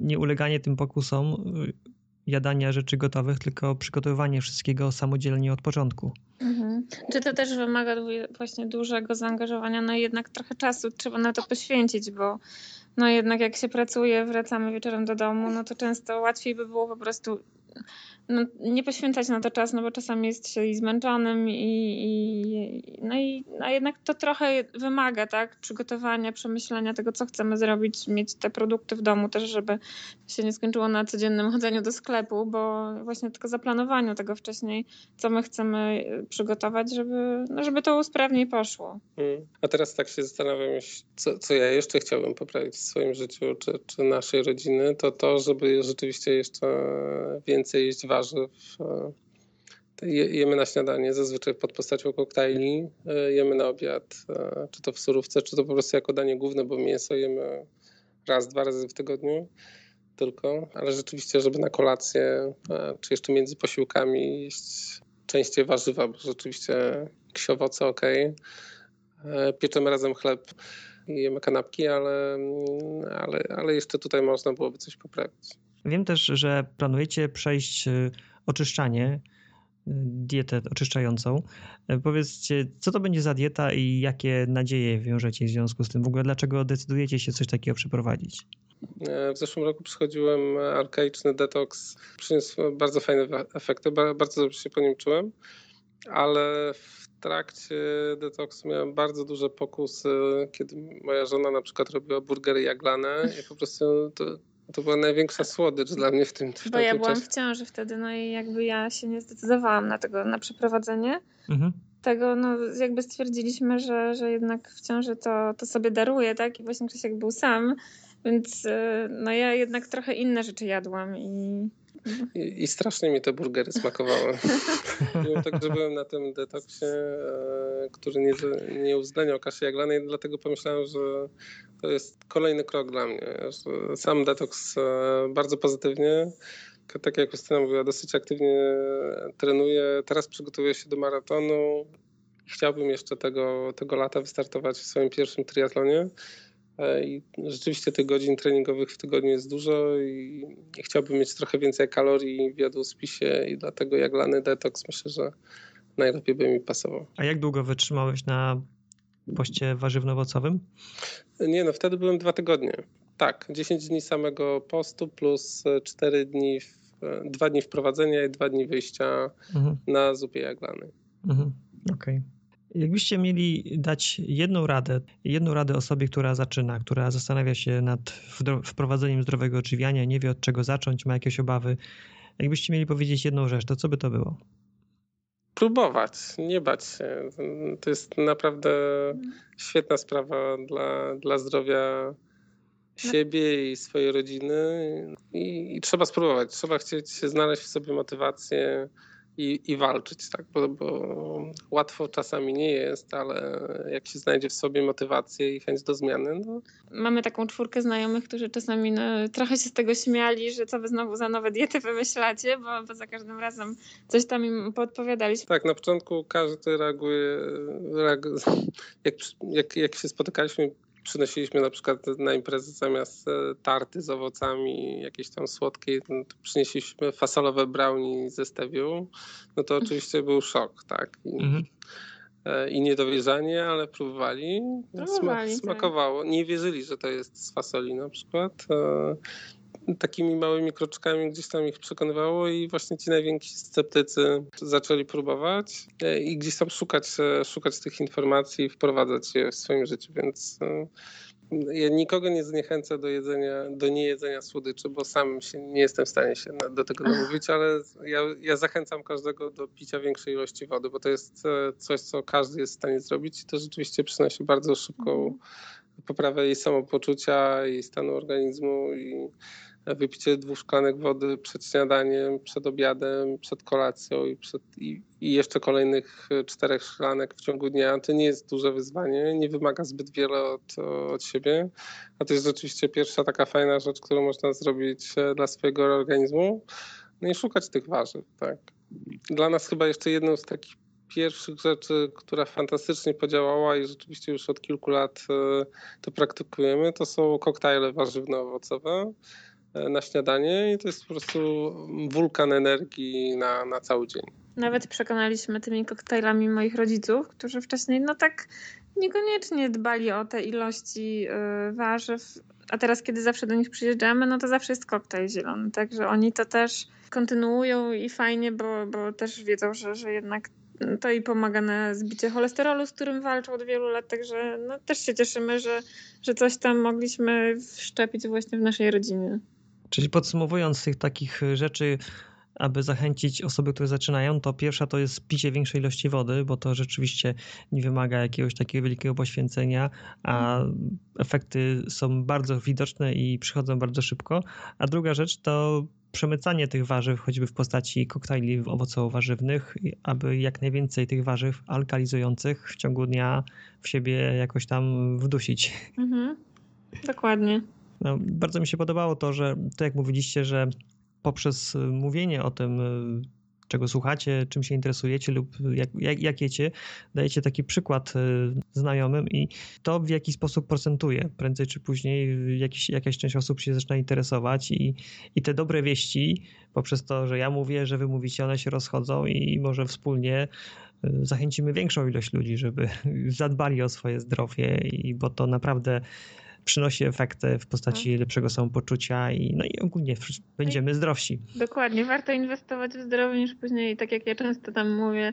A: nie uleganie tym pokusom y, jadania rzeczy gotowych, tylko przygotowywanie wszystkiego samodzielnie od początku.
D: Mhm. Czy to też wymaga właśnie dużego zaangażowania, no jednak trochę czasu trzeba na to poświęcić, bo no jednak jak się pracuje, wracamy wieczorem do domu, no to często łatwiej by było po prostu no, nie poświęcać na to czas, no bo czasami jest się i zmęczonym i, i, no i no jednak to trochę wymaga, tak, przygotowania, przemyślenia tego, co chcemy zrobić, mieć te produkty w domu też, żeby się nie skończyło na codziennym chodzeniu do sklepu, bo właśnie tylko zaplanowaniu tego wcześniej, co my chcemy przygotować, żeby, no żeby to sprawniej poszło.
C: Hmm. A teraz tak się zastanawiam, co, co ja jeszcze chciałbym poprawić w swoim życiu, czy, czy naszej rodziny, to to, żeby rzeczywiście jeszcze więcej jeść warzyw. E, jemy na śniadanie zazwyczaj pod postacią koktajli, e, jemy na obiad, e, czy to w surówce, czy to po prostu jako danie główne, bo mięso jemy raz, dwa razy w tygodniu tylko, ale rzeczywiście, żeby na kolację, czy jeszcze między posiłkami jeść częściej warzywa, bo rzeczywiście jakieś ok. Pieczemy razem chleb i jemy kanapki, ale, ale, ale jeszcze tutaj można byłoby coś poprawić.
A: Wiem też, że planujecie przejść y, oczyszczanie, y, dietę oczyszczającą. E, powiedzcie, co to będzie za dieta i jakie nadzieje wiążecie w związku z tym? W ogóle dlaczego decydujecie się coś takiego przeprowadzić?
C: E, w zeszłym roku przychodziłem arkaiczny detoks. Przyniósł bardzo fajne efekty, bardzo dobrze się po nim czułem, ale w trakcie detoksu miałem bardzo duże pokusy, kiedy moja żona na przykład robiła burgery jaglane i po prostu to, to była największa słodycz dla mnie w tym, w
D: Bo ja byłam czasie. w ciąży wtedy, no i jakby ja się nie zdecydowałam na tego, na przeprowadzenie. Mhm. Tego, no jakby stwierdziliśmy, że, że jednak w ciąży to, to sobie daruję, tak? I właśnie Krzysiek był sam, więc y, no ja jednak trochę inne rzeczy jadłam i
C: i, I, strasznie mi te burgery smakowały. Mimo tak, że byłem na tym detoksie, e, który nie, nie uwzględniał kaszy jaglanej, dlatego pomyślałem, że to jest kolejny krok dla mnie. Sam detoks e, bardzo pozytywnie. Tak jak Justyna mówiła, dosyć aktywnie trenuję. Teraz przygotowuję się do maratonu. Chciałbym jeszcze tego, tego lata wystartować w swoim pierwszym triatlonie. E, I rzeczywiście tych godzin treningowych w tygodniu jest dużo i chciałbym mieć trochę więcej kalorii w jadłospisie i dlatego jaglany detoks myślę, że najlepiej by mi pasował.
A: A jak długo wytrzymałeś na poście warzywno-owocowym?
C: Nie, no wtedy byłem dwa tygodnie. Tak, 10 dni samego postu plus 4 dni, w, 2 dni wprowadzenia i 2 dni wyjścia mhm. na zupie jaglanej.
A: Mhm. Okej. Okay. Jakbyście mieli dać jedną radę, jedną radę osobie, która zaczyna, która zastanawia się nad wprowadzeniem zdrowego odżywiania, nie wie od czego zacząć, ma jakieś obawy, jakbyście mieli powiedzieć jedną rzecz, to co by to było?
C: Próbować, nie bać się. To jest naprawdę świetna sprawa dla, dla zdrowia siebie i swojej rodziny I, i trzeba spróbować. Trzeba chcieć znaleźć w sobie motywację, i, i walczyć, tak? Bo, bo, łatwo czasami nie jest, ale jak się znajdzie w sobie motywację i chęć do zmiany, no...
D: Mamy taką czwórkę znajomych, którzy czasami no, trochę się z tego śmiali, że co wy znowu za nowe diety wymyślacie, bo, bo za każdym razem coś tam im podpowiadaliśmy.
C: Tak, na początku każdy reaguje, reaguje jak, jak, jak się spotykaliśmy przynosiliśmy na przykład na imprezę zamiast e, tarty z owocami jakieś tam słodkie, no to przynieśliśmy fasolowe brownie ze stewiu, no to oczywiście był szok, tak. I, mhm. E, i niedowierzanie, ale próbowali.
D: próbowali
C: tak. smakowało. Nie wierzyli, że to jest z fasoli na przykład. Takimi małymi kroczkami gdzieś tam ich przekonywało i właśnie ci najwięksi sceptycy zaczęli próbować e, i gdzieś tam szukać, e, szukać tych informacji i wprowadzać je w swoim życiu, więc e, ja nikogo nie zniechęcę do jedzenia, do niejedzenia słodyczy, bo sam się nie jestem w stanie się do tego namówić, ale ja, ja zachęcam każdego do picia większej ilości wody, bo to jest coś, co każdy jest w stanie zrobić i to rzeczywiście przynosi bardzo szybką poprawę jej samopoczucia, jej stanu organizmu i wypicie dwóch szklanek wody przed śniadaniem, przed obiadem, przed kolacją i, przed, i, i, jeszcze kolejnych czterech szklanek w ciągu dnia, to nie jest duże wyzwanie, nie wymaga zbyt wiele od, od siebie, a to jest rzeczywiście pierwsza taka fajna rzecz, którą można zrobić e, dla swojego organizmu, no i szukać tych warzyw, tak. dla nas chyba jeszcze jedną z takich pierwszych rzeczy, która fantastycznie podziałała i rzeczywiście już od kilku lat e, to praktykujemy, to są koktajle warzywno-owocowe. e, na śniadanie i to jest po prostu wulkan energii na, na cały dzień.
D: Nawet przekonaliśmy tymi koktajlami moich rodziców, którzy wcześniej no tak niekoniecznie dbali o te ilości e, warzyw, a teraz kiedy zawsze do nich przyjeżdżamy, no to zawsze jest koktajl zielony, także oni to też kontynuują i fajnie, bo, bo też wiedzą, że, że jednak to i pomaga na zbicie cholesterolu, z którym walczą od wielu lat, także no, też się cieszymy, że, że coś tam mogliśmy wszczepić właśnie w naszej rodzinie.
A: Czyli podsumowując tych takich rzeczy, aby zachęcić osoby, które zaczynają, to pierwsza to jest picie większej ilości wody, bo to rzeczywiście nie wymaga jakiegoś takiego wielkiego poświęcenia, a efekty są bardzo widoczne i przychodzą bardzo szybko. A druga rzecz to przemycanie tych warzyw, choćby w postaci koktajli owocowo-warzywnych, aby jak najwięcej tych warzyw alkalizujących w ciągu dnia w siebie jakoś tam wdusić.
D: Mhm. Dokładnie.
A: No, bardzo mi się podobało to, że to jak mówiliście, że poprzez mówienie o tym, czego słuchacie, czym się interesujecie lub jak, jak, jak jecie, dajecie taki przykład e, znajomym i to w jaki sposób procentuje. Prędzej czy później jakiś, jakaś część osób się zaczyna interesować i, i te dobre wieści poprzez to, że ja mówię, że wy mówicie, one się rozchodzą i może wspólnie zachęcimy większą ilość ludzi, żeby zadbali o swoje zdrowie, i bo to naprawdę przynosi efekty w postaci mhm. lepszego samopoczucia i, no i ogólnie będziemy zdrowsi.
D: Dokładnie, warto inwestować w zdrowie niż później, tak jak ja często tam mówię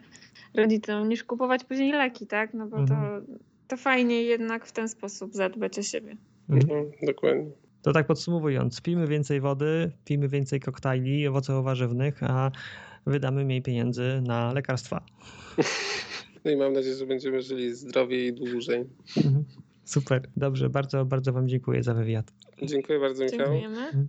D: rodzicom, niż kupować później leki, tak? No bo mhm. to, to fajnie jednak w ten sposób zadbać o siebie.
C: Mhm. mhm. Dokładnie.
A: To tak podsumowując, pijmy więcej wody, pijmy więcej koktajli owocowo-warzywnych, a wydamy mniej pieniędzy na lekarstwa.
C: No i mam nadzieję, że będziemy żyli zdrowiej i dłużej. Mhm.
A: Super, dobrze, bardzo, bardzo Wam dziękuję za wywiad.
C: Dziękuję bardzo, Michał.
D: Dziękujemy. Mhm.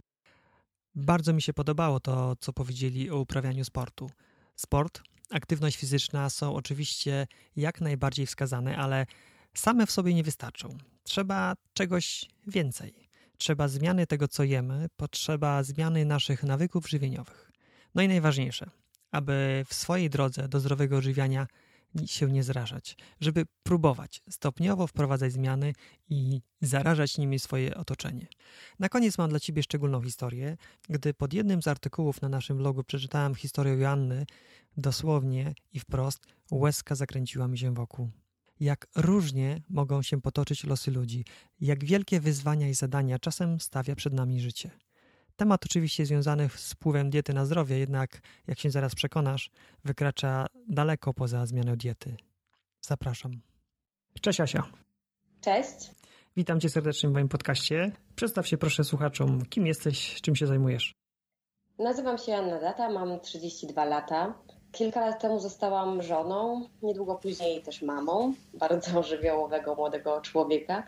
A: Bardzo mi się podobało to, co powiedzieli o uprawianiu sportu. Sport, aktywność fizyczna są oczywiście jak najbardziej wskazane, ale same w sobie nie wystarczą. Trzeba czegoś więcej. Trzeba zmiany tego, co jemy, potrzeba zmiany naszych nawyków żywieniowych. No i najważniejsze, aby w swojej drodze do zdrowego odżywiania się nie zrażać, żeby próbować stopniowo wprowadzać zmiany i zarażać nimi swoje otoczenie. Na koniec mam dla Ciebie szczególną historię. Gdy pod jednym z artykułów na naszym blogu przeczytałem historię Joanny, dosłownie i wprost łezka zakręciła mi się wokół. Jak różnie mogą się potoczyć losy ludzi, jak wielkie wyzwania i zadania czasem stawia przed nami życie. Temat oczywiście związany z wpływem diety na zdrowie, jednak jak się zaraz przekonasz, wykracza daleko poza zmianę diety. Zapraszam. Cześć Asia.
E: Cześć.
A: Witam cię serdecznie w moim podcaście. Przedstaw się proszę słuchaczom, kim jesteś, czym się zajmujesz.
E: Nazywam się Anna Data, mam 32 lata. Kilka lat temu zostałam żoną, niedługo później też mamą bardzo żywiołowego młodego człowieka.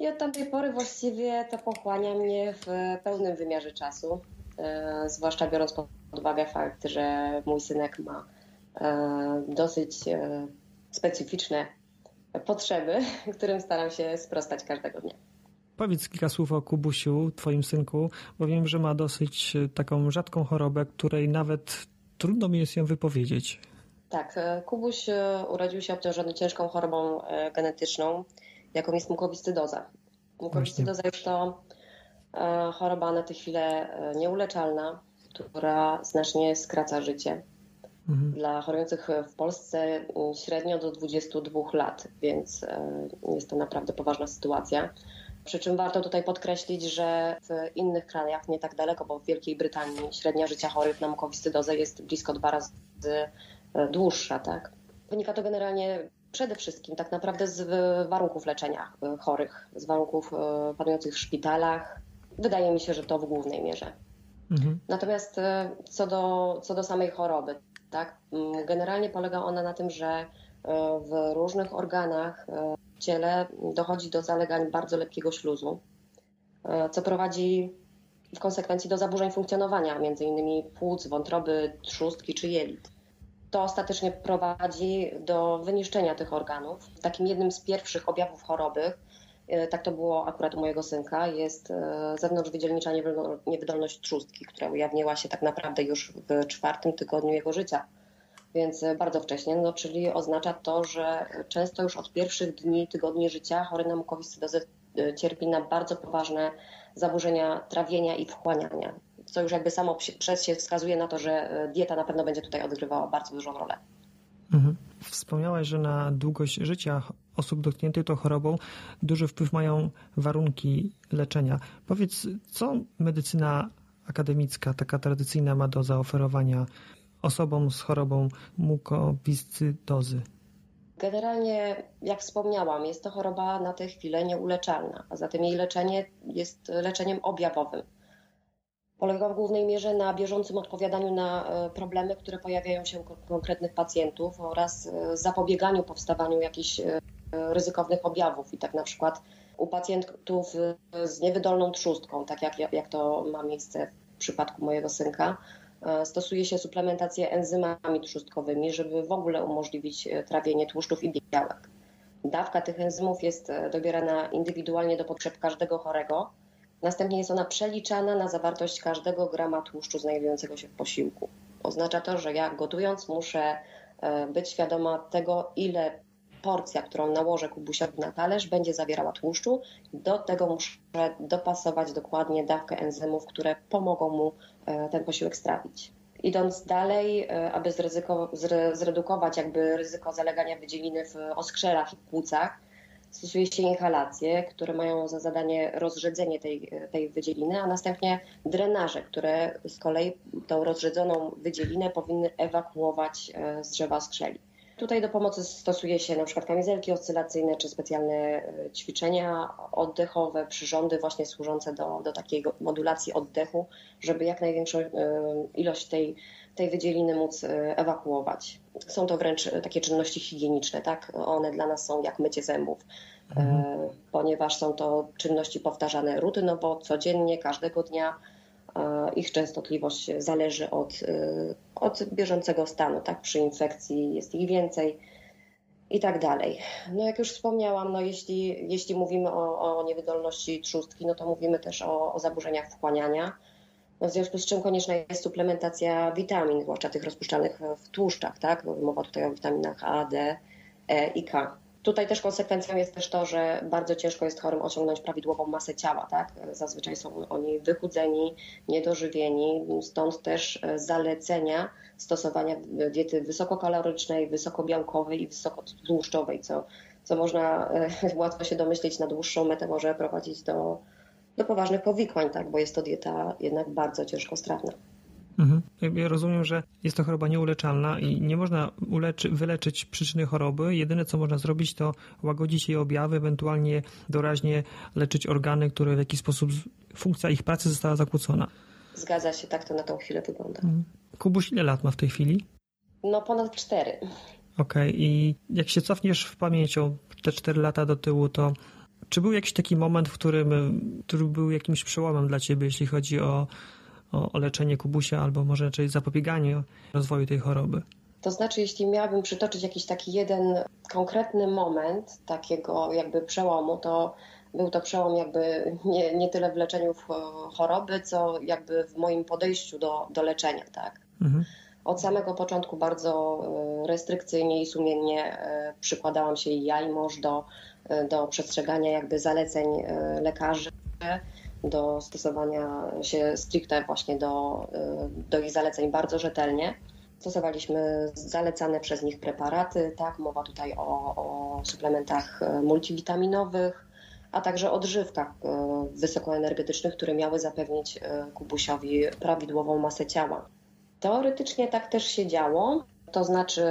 E: I od tamtej pory właściwie to pochłania mnie w pełnym wymiarze czasu, e, zwłaszcza biorąc pod uwagę fakt, że mój synek ma e, dosyć e, specyficzne potrzeby, którym staram się sprostać każdego dnia.
A: Powiedz kilka słów o Kubusiu, twoim synku, bo wiem, że ma dosyć taką rzadką chorobę, której nawet trudno mi jest ją wypowiedzieć.
E: Tak, Kubuś urodził się obciążony ciężką chorobą genetyczną, jaką jest mukowiscydoza. Mukowiscydoza jest to e, choroba na tę chwilę e, nieuleczalna, która znacznie skraca życie. Mhm. Dla chorujących w Polsce średnio do 22 lat, więc e, jest to naprawdę poważna sytuacja. Przy czym warto tutaj podkreślić, że w innych krajach, nie tak daleko, bo w Wielkiej Brytanii średnia życia chorych na mukowiscydozę jest blisko dwa razy dłuższa. Tak? Wynika to generalnie przede wszystkim tak naprawdę z warunków leczenia e, chorych, z warunków e, panujących w szpitalach. Wydaje mi się, że to w głównej mierze. Mhm. Natomiast e, co do, co do samej choroby, tak, generalnie polega ona na tym, że w różnych organach w ciele dochodzi do zalegań bardzo lekkiego śluzu, co prowadzi w konsekwencji do zaburzeń funkcjonowania, innymi płuc, wątroby, trzustki czy jelit to ostatecznie prowadzi do wyniszczenia tych organów. Takim jednym z pierwszych objawów choroby tak to było akurat u mojego synka, jest zewnątrzwydzielnicza niewydolność trzustki, która ujawniła się tak naprawdę już w czwartym tygodniu jego życia więc bardzo wcześnie, no, czyli oznacza to, że często już od pierwszych dni, tygodni życia chory na mukowiscydozę cierpi na bardzo poważne zaburzenia trawienia i wchłaniania, co już jakby samo przez się wskazuje na to, że dieta na pewno będzie tutaj odgrywała bardzo dużą rolę.
A: Mhm. Wspomniałaś, że na długość życia osób dotkniętych tą chorobą duży wpływ mają warunki leczenia. Powiedz, co medycyna akademicka, taka tradycyjna, ma do zaoferowania osobom z chorobą mukowiscydozy?
E: Generalnie, jak wspomniałam, jest to choroba na tę chwilę nieuleczalna, a zatem jej leczenie jest leczeniem objawowym. Polega w głównej mierze na bieżącym odpowiadaniu na e, problemy, które pojawiają się u konkretnych pacjentów oraz e, zapobieganiu powstawaniu jakichś e, ryzykownych objawów. I tak na przykład u pacjentów z niewydolną trzustką, tak jak, jak to ma miejsce w przypadku mojego synka, stosuje się suplementację enzymami trzustkowymi, żeby w ogóle umożliwić trawienie tłuszczów i białek. Dawka tych enzymów jest dobierana indywidualnie do potrzeb każdego chorego, Następnie jest ona przeliczana na zawartość każdego grama tłuszczu znajdującego się w posiłku. Oznacza to, że ja gotując muszę e, być świadoma tego, ile porcja, którą nałożę kubusiowi na talerz, będzie zawierała tłuszczu. Do tego muszę dopasować dokładnie dawkę enzymów, które pomogą mu e, ten posiłek strawić. Idąc dalej, e, aby zredukować jakby ryzyko zalegania wydzieliny w oskrzelach i płucach, stosuje się inhalacje, które mają za zadanie rozrzedzenie tej, tej wydzieliny, a następnie drenaże, które z kolei tą rozrzedzoną wydzielinę powinny ewakuować e, z drzewa skrzeli. Tutaj do pomocy stosuje się np. kamizelki oscylacyjne czy specjalne e, ćwiczenia oddechowe, przyrządy właśnie służące do, do takiej modulacji oddechu, żeby jak największą e, ilość tej, tej wydzieliny móc ewakuować. Są to wręcz takie czynności higieniczne, tak? One dla nas są jak mycie zębów, mhm. ponieważ są to czynności powtarzane rutynowo, codziennie, każdego dnia. Ich częstotliwość zależy od, e, od bieżącego stanu, tak? Przy infekcji jest ich więcej i tak dalej. No jak już wspomniałam, no jeśli, jeśli mówimy o, o niewydolności trzustki, no to mówimy też o, o zaburzeniach wchłaniania w związku z czym konieczna jest suplementacja witamin, zwłaszcza tych rozpuszczalnych w tłuszczach, tak? Mowa tutaj o witaminach A, D, E i K. Tutaj też konsekwencją jest też to, że bardzo ciężko jest chorym osiągnąć prawidłową masę ciała, tak? Zazwyczaj są oni wychudzeni, niedożywieni, stąd też e, zalecenia stosowania diety wysokokalorycznej, wysokobiałkowej i wysokotłuszczowej, co, co można e, łatwo się domyślić na dłuższą metę może prowadzić do do poważnych powikłań, tak, bo jest to dieta jednak bardzo ciężkostrawna.
A: Mhm. Ja rozumiem, że jest to choroba nieuleczalna i nie można uleczy, wyleczyć przyczyny choroby. Jedyne, co można zrobić, to łagodzić jej objawy, ewentualnie doraźnie leczyć organy, które w jakiś sposób funkcja ich pracy została zakłócona.
E: Zgadza się, tak to na tą chwilę wygląda.
A: Mhm. Kubuś ile lat ma w tej chwili?
E: No ponad cztery. Okej,
A: okay. i jak się cofniesz w pamięcią te cztery lata do tyłu, to czy był jakiś taki moment, w którym, który był jakimś przełomem dla ciebie, jeśli chodzi o, o, o leczenie kubusia, albo może raczej zapobieganie rozwoju tej choroby?
E: To znaczy, jeśli miałabym przytoczyć jakiś taki jeden konkretny moment takiego jakby przełomu, to był to przełom jakby nie, nie tyle w leczeniu choroby, co jakby w moim podejściu do, do leczenia, tak? Mhm. Od samego początku bardzo e, restrykcyjnie i sumiennie e, przykładałam się i ja i mąż do do przestrzegania jakby zaleceń e, lekarzy, do stosowania się stricte właśnie do, e, do ich zaleceń bardzo rzetelnie. Stosowaliśmy zalecane przez nich preparaty, tak, mowa tutaj o, o suplementach e, multivitaminowych, a także odżywkach wysokoenergetycznych, które miały zapewnić Kubusiowi prawidłową masę ciała. Teoretycznie tak też się działo, to znaczy,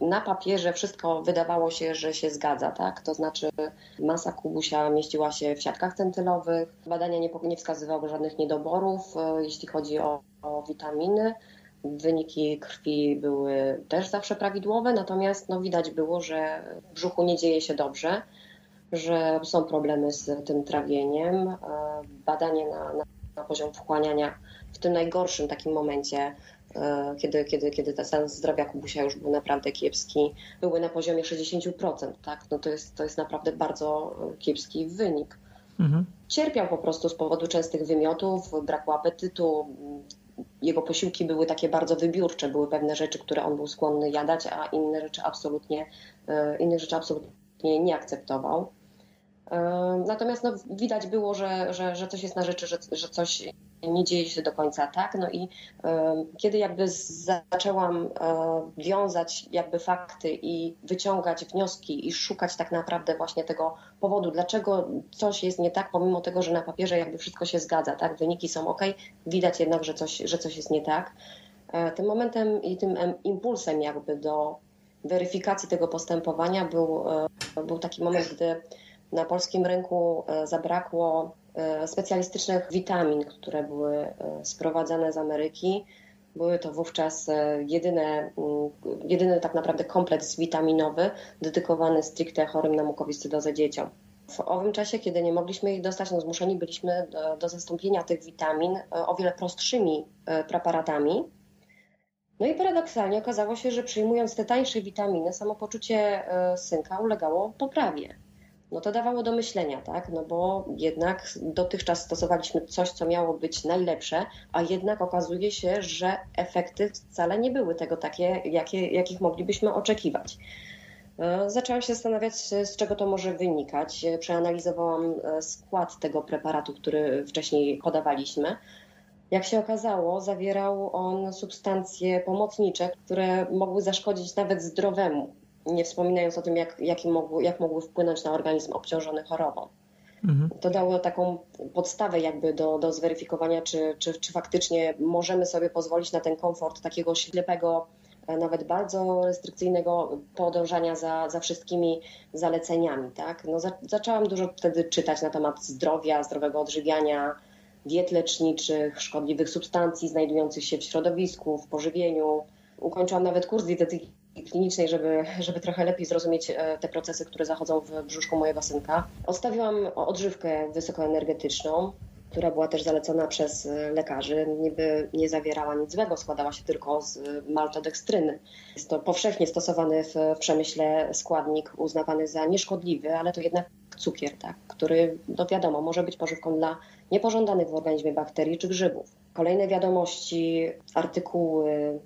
E: y, na papierze wszystko wydawało się, że się zgadza, tak? To znaczy, masa kubusia mieściła się w siatkach centylowych, badania nie, nie wskazywały żadnych niedoborów, y, jeśli chodzi o, o witaminy. Wyniki krwi były też zawsze prawidłowe, natomiast no, widać było, że w brzuchu nie dzieje się dobrze, że są problemy z tym trawieniem. Y, badanie na, na, na poziom wchłaniania w tym najgorszym takim momencie kiedy, kiedy, kiedy ten stan zdrowia Kubusia już był naprawdę kiepski, były na poziomie 60%, tak? No to jest, to jest naprawdę bardzo kiepski wynik. Mhm. Cierpiał po prostu z powodu częstych wymiotów, braku apetytu. Jego posiłki były takie bardzo wybiórcze, były pewne rzeczy, które on był skłonny jadać, a inne rzeczy absolutnie, inne rzeczy absolutnie nie akceptował. Natomiast no, widać było, że, że, że coś jest na rzeczy, że, że coś nie dzieje się do końca tak. No i kiedy jakby zaczęłam e, wiązać jakby fakty i wyciągać wnioski i szukać tak naprawdę właśnie tego powodu, dlaczego coś jest nie tak, pomimo tego, że na papierze jakby wszystko się zgadza, tak, wyniki są ok, widać jednak, że coś, że coś jest nie tak. E, tym momentem i tym impulsem jakby do weryfikacji tego postępowania był, e, był taki moment, gdy na polskim rynku zabrakło specjalistycznych witamin, które były e, sprowadzane z Ameryki. Były to wówczas jedyne, mm, jedyny tak naprawdę kompleks witaminowy dedykowany stricte chorym na mukowiscydozę dzieciom. W owym czasie, kiedy nie mogliśmy ich dostać, no zmuszeni byliśmy do, do zastąpienia tych witamin o wiele prostszymi preparatami. No i paradoksalnie okazało się, że przyjmując te tańsze witaminy, samopoczucie synka ulegało poprawie no to dawało do myślenia, tak? No bo jednak dotychczas stosowaliśmy coś, co miało być najlepsze, a jednak okazuje się, że efekty wcale nie były tego takie, jakie, jakich moglibyśmy oczekiwać. E, zaczęłam się zastanawiać, z czego to może wynikać. Przeanalizowałam e, skład tego preparatu, który wcześniej podawaliśmy. Jak się okazało, zawierał on substancje pomocnicze, które mogły zaszkodzić nawet zdrowemu nie wspominając o tym, jak, jak, mogły, jak mogły wpłynąć na organizm obciążony chorobą. Mhm. To dało taką podstawę jakby do, do zweryfikowania, czy, czy, czy faktycznie możemy sobie pozwolić na ten komfort takiego ślepego, e, nawet bardzo restrykcyjnego podążania za, za wszystkimi zaleceniami. Tak? No, za, zaczęłam dużo wtedy czytać na temat zdrowia, zdrowego odżywiania, diet leczniczych, szkodliwych substancji znajdujących się w środowisku, w pożywieniu. Ukończyłam nawet kurs dietetyki klinicznej, żeby, żeby trochę lepiej zrozumieć e, te procesy, które zachodzą w brzuszku mojego synka. Odstawiłam odżywkę wysokoenergetyczną, która była też zalecona przez e, lekarzy. Niby nie zawierała nic złego, składała się tylko z maltodekstryny. Jest to powszechnie stosowany w przemyśle składnik uznawany za nieszkodliwy, ale to jednak cukier, tak, który, no wiadomo, może być pożywką dla niepożądanych w organizmie bakterii czy grzybów. Kolejne wiadomości, artykuły,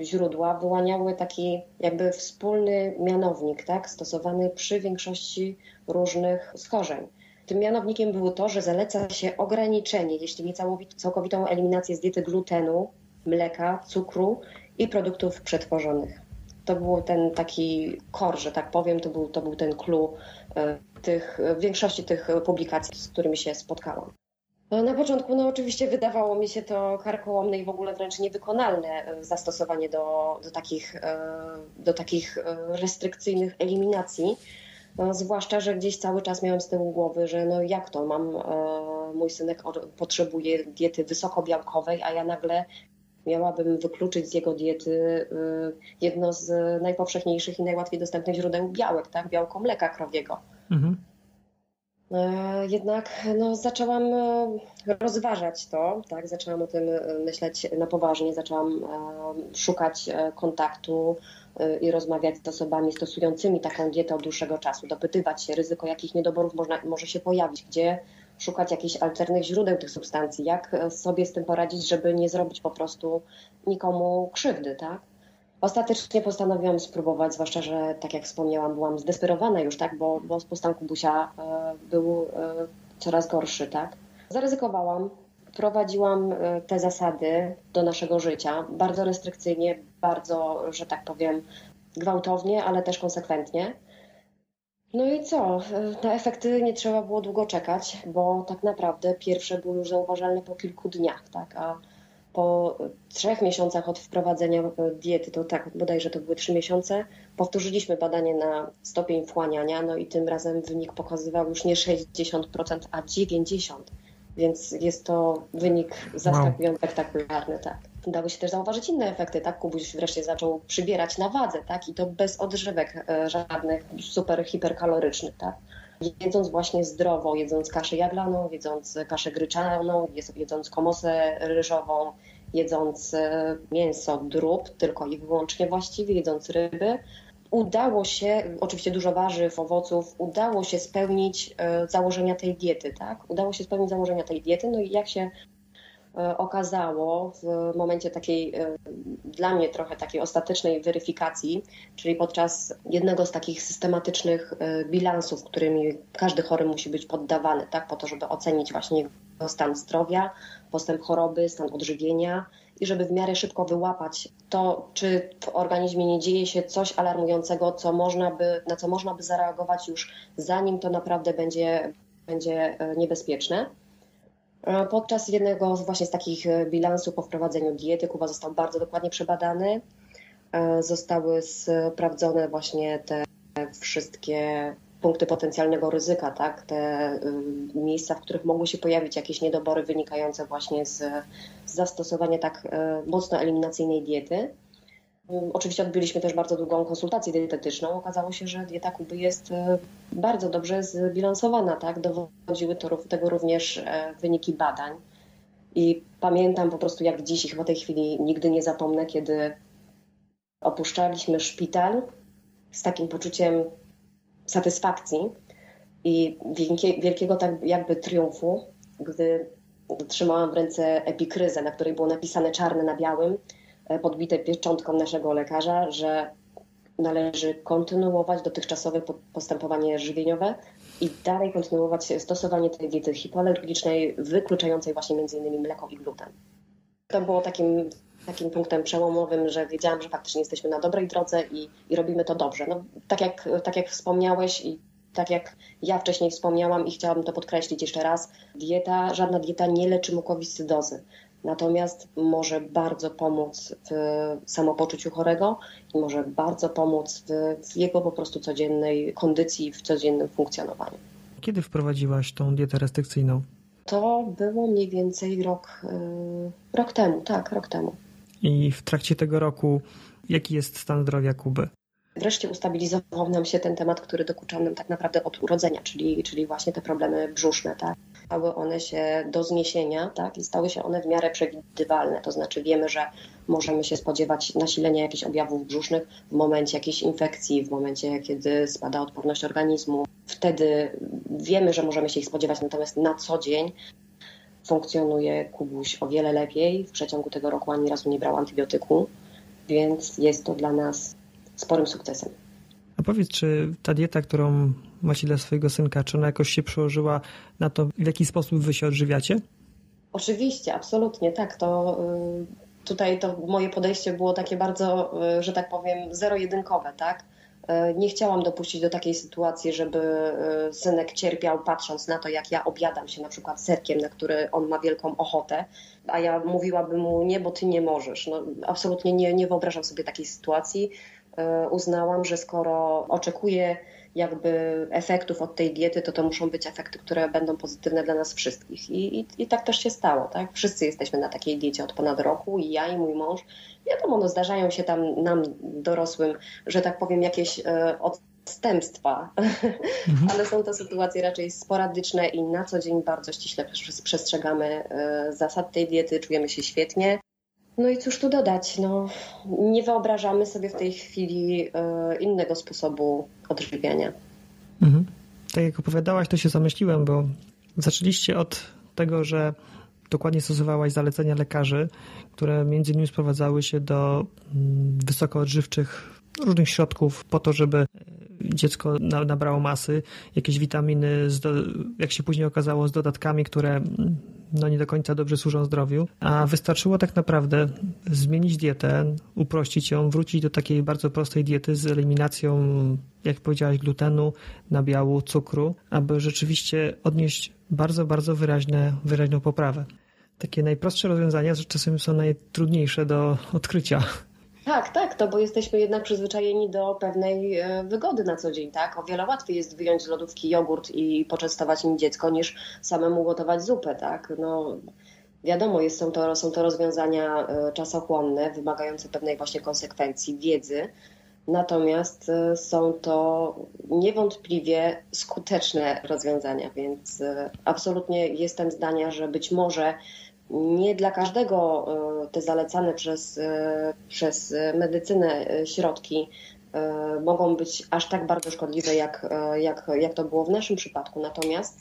E: źródła wyłaniały taki jakby wspólny mianownik, tak, stosowany przy większości różnych schorzeń. Tym mianownikiem było to, że zaleca się ograniczenie, jeśli nie całkowitą eliminację z diety glutenu, mleka, cukru i produktów przetworzonych. To był ten taki kor, że tak powiem, to był, to był ten clue e, tych, większości tych publikacji, z którymi się spotkałam. No, na początku no oczywiście wydawało mi się to karkołomne i w ogóle wręcz niewykonalne e, zastosowanie do, do, takich, e, do takich e, restrykcyjnych eliminacji. No, zwłaszcza, że gdzieś cały czas miałam z tyłu głowy, że no jak to, mam, mój synek potrzebuje diety wysokobiałkowej, a ja nagle miałabym wykluczyć z jego diety jedno z najpowszechniejszych i najłatwiej dostępnych źródeł białek, tak, białko mleka krowiego. Mhm. E, jednak no, zaczęłam e, rozważać to, tak? zaczęłam o tym e, myśleć na poważnie, zaczęłam szukać kontaktu i rozmawiać z osobami stosującymi taką dietę od dłuższego czasu, dopytywać się ryzyko, jakich niedoborów można, może się pojawić, gdzie szukać jakichś alternatywnych źródeł tych substancji, jak sobie z tym poradzić, żeby nie zrobić po prostu nikomu krzywdy, tak? Ostatecznie postanowiłam spróbować, zwłaszcza, że tak jak wspomniałam, byłam zdesperowana już, tak, bo, bo stan Kubusia e, był e, coraz gorszy, tak. Zaryzykowałam, wprowadziłam e, te zasady do naszego życia bardzo restrykcyjnie, bardzo, że tak powiem, gwałtownie, ale też konsekwentnie. No i co? Na efekty nie trzeba było długo czekać, bo tak naprawdę pierwsze były już zauważalne po kilku dniach, tak? A po trzech miesiącach od wprowadzenia diety, to tak bodajże to były trzy miesiące, powtórzyliśmy badanie na stopień wchłaniania, no i tym razem wynik pokazywał już nie 60%, a 90%. Więc jest to wynik zaskakująco spektakularny, tak. Dały się też zauważyć inne efekty, tak? Kubuś wreszcie zaczął przybierać na wadze, tak? I to bez odżywek e, żadnych super hiperkalorycznych, tak? Jedząc właśnie zdrowo, jedząc kaszę jaglaną, jedząc kaszę gryczaną, jedząc komosę ryżową, jedząc mięso, drób, tylko i wyłącznie właściwie, jedząc ryby, udało się, oczywiście dużo warzyw, owoców, udało się spełnić założenia tej diety, tak? Udało się spełnić założenia tej diety, no i jak się E, okazało w momencie takiej, e, dla mnie trochę takiej ostatecznej weryfikacji, czyli podczas jednego z takich systematycznych e, bilansów, którymi każdy chory musi być poddawany, tak, po to, żeby ocenić właśnie jego stan zdrowia, postęp choroby, stan odżywienia i żeby w miarę szybko wyłapać to, czy w organizmie nie dzieje się coś alarmującego, co można by, na co można by zareagować już zanim to naprawdę będzie, będzie niebezpieczne. E, podczas jednego właśnie z takich e, bilansów po wprowadzeniu diety Kuba został bardzo dokładnie przebadany. E, zostały sprawdzone właśnie te wszystkie punkty potencjalnego ryzyka, tak? te miejsca, w których mogły się pojawić jakieś niedobory wynikające właśnie z, z zastosowania tak mocno eliminacyjnej diety. Oczywiście odbyliśmy też bardzo długą konsultację dietetyczną. Okazało się, że dieta Kuby jest e, bardzo dobrze zbilansowana. Tak? Dowodziły to, tego również e, wyniki badań. I pamiętam po prostu jak dziś i chyba tej chwili nigdy nie zapomnę, kiedy opuszczaliśmy szpital z takim poczuciem satysfakcji i wielkiego tak jakby triumfu, gdy trzymałam w ręce epikryzę, na której było napisane czarne na białym – podbite pieczątką naszego lekarza, że należy kontynuować dotychczasowe postępowanie żywieniowe i dalej kontynuować stosowanie tej diety hipoalergicznej, wykluczającej właśnie innymi mleko i gluten. To było takim, takim punktem przełomowym, że wiedziałam, że faktycznie jesteśmy na dobrej drodze i, i robimy to dobrze. No, tak, jak, tak jak wspomniałeś i tak jak ja wcześniej wspomniałam i chciałabym to podkreślić jeszcze raz, dieta, żadna dieta nie leczy mukowiscydozy. Natomiast może bardzo pomóc w samopoczuciu chorego i może bardzo pomóc w, jego po prostu codziennej kondycji, w codziennym funkcjonowaniu.
A: Kiedy wprowadziłaś tą dietę restrykcyjną?
E: To było mniej więcej rok, yy, rok temu, tak, rok temu.
A: I w trakcie tego roku jaki jest stan zdrowia Kuby?
E: Wreszcie ustabilizował nam się ten temat, który dokuczał nam tak naprawdę od urodzenia, czyli, czyli właśnie te problemy brzuszne. Tak? Stały one się do zniesienia tak? i stały się one w miarę przewidywalne. To znaczy wiemy, że możemy się spodziewać nasilenia jakichś objawów brzusznych w momencie jakiejś infekcji, w momencie, kiedy spada odporność organizmu. Wtedy wiemy, że możemy się ich spodziewać, natomiast na co dzień funkcjonuje Kubuś o wiele lepiej. W przeciągu tego roku ani razu nie brał antybiotyku, więc jest to dla nas sporym sukcesem.
A: A powiedz, czy ta dieta, którą macie dla swojego synka, czy ona jakoś się przełożyła na to, w jaki sposób wy się odżywiacie?
E: Oczywiście, absolutnie, tak. To y, tutaj to moje podejście było takie bardzo, y, że tak powiem, zero-jedynkowe, tak? Y, nie chciałam dopuścić do takiej sytuacji, żeby synek cierpiał patrząc na to, jak ja obiadam się na przykład serkiem, na który on ma wielką ochotę, a ja mówiłabym mu nie, bo ty nie możesz. No, absolutnie nie, nie wyobrażam sobie takiej sytuacji. E, uznałam, że skoro oczekuję jakby efektów od tej diety, to to muszą być efekty, które będą pozytywne dla nas wszystkich. I, i, i tak też się stało. Tak? Wszyscy jesteśmy na takiej diecie od ponad roku i ja i mój mąż. Wiadomo, no zdarzają się tam nam dorosłym, że tak powiem, jakieś e, odstępstwa, mhm. ale są to sytuacje raczej sporadyczne i na co dzień bardzo ściśle przestrzegamy e, zasad tej diety, czujemy się świetnie. No i cóż tu dodać? No, nie wyobrażamy sobie w tej chwili e, innego sposobu odżywiania.
A: Mhm. Tak jak opowiadałaś, to się zamyśliłem, bo zaczęliście od tego, że dokładnie stosowałaś zalecenia lekarzy, które między innymi sprowadzały się do mm, wysokoodżywczych różnych środków po to, żeby dziecko nabrało masy, jakieś witaminy, jak się później okazało, z dodatkami, które no nie do końca dobrze służą zdrowiu, a wystarczyło tak naprawdę zmienić dietę, uprościć ją, wrócić do takiej bardzo prostej diety z eliminacją, jak powiedziałaś, glutenu, nabiału, cukru, aby rzeczywiście odnieść bardzo, bardzo wyraźne, wyraźną poprawę. Takie najprostsze rozwiązania czasem są najtrudniejsze do odkrycia.
E: Tak, tak, to bo jesteśmy jednak przyzwyczajeni do pewnej e, wygody na co dzień, tak? O wiele łatwiej jest wyjąć z lodówki jogurt i poczęstować nim dziecko, niż samemu gotować zupę, tak? No, wiadomo, jest, są, to, są to rozwiązania e, czasochłonne, wymagające pewnej właśnie konsekwencji, wiedzy, natomiast e, są to niewątpliwie skuteczne rozwiązania, więc absolutnie jestem zdania, że być może Nie dla każdego te zalecane przez, przez medycynę środki mogą być aż tak bardzo szkodliwe, jak, jak, jak to było w naszym przypadku. Natomiast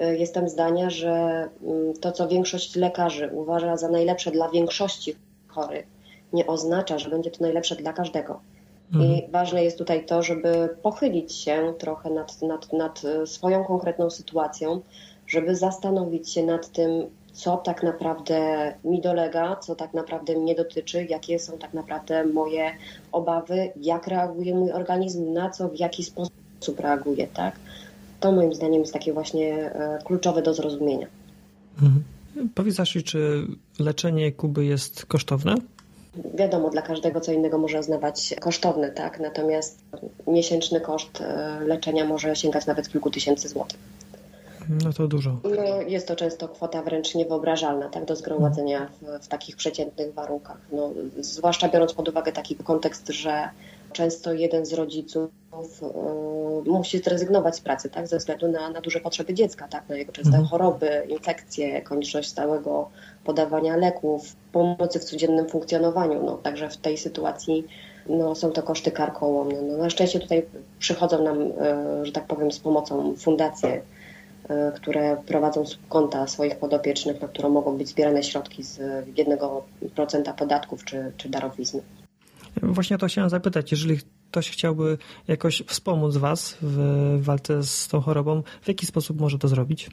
E: jestem zdania, że mm, to, co większość lekarzy uważa za najlepsze dla większości chorych, nie oznacza, że będzie to najlepsze dla każdego. Mhm. I ważne jest tutaj to, żeby pochylić się trochę nad, nad, nad swoją konkretną sytuacją, żeby zastanowić się nad tym, co tak naprawdę mi dolega, co tak naprawdę mnie dotyczy, jakie są tak naprawdę moje obawy, jak reaguje mój organizm, na co, w jaki sposób reaguje, tak? To moim zdaniem jest takie właśnie e, kluczowe do zrozumienia.
A: Mhm. Powiedz Asi, czy leczenie Kuby jest kosztowne?
E: Wiadomo, dla każdego co innego może oznaczać kosztowne, tak? Natomiast miesięczny koszt e, leczenia może sięgać nawet kilku tysięcy złotych.
A: No to dużo.
E: No, jest to często kwota wręcz niewyobrażalna tak, do zgromadzenia w, w takich przeciętnych warunkach. No, zwłaszcza biorąc pod uwagę taki kontekst, że często jeden z rodziców y, musi zrezygnować z pracy tak, ze względu na, na duże potrzeby dziecka, tak, na jego częste mhm. choroby, infekcje, konieczność stałego podawania leków, pomocy w codziennym funkcjonowaniu. No, także w tej sytuacji no, są to koszty karkołomne. No, na szczęście tutaj przychodzą nam, y, że tak powiem, z pomocą fundacje, które prowadzą konta swoich podopiecznych, na które mogą być zbierane środki z 1% podatków czy, czy darowizny.
A: Właśnie to chciałem zapytać, jeżeli ktoś chciałby jakoś wspomóc Was w walce z tą chorobą, w jaki sposób może to zrobić?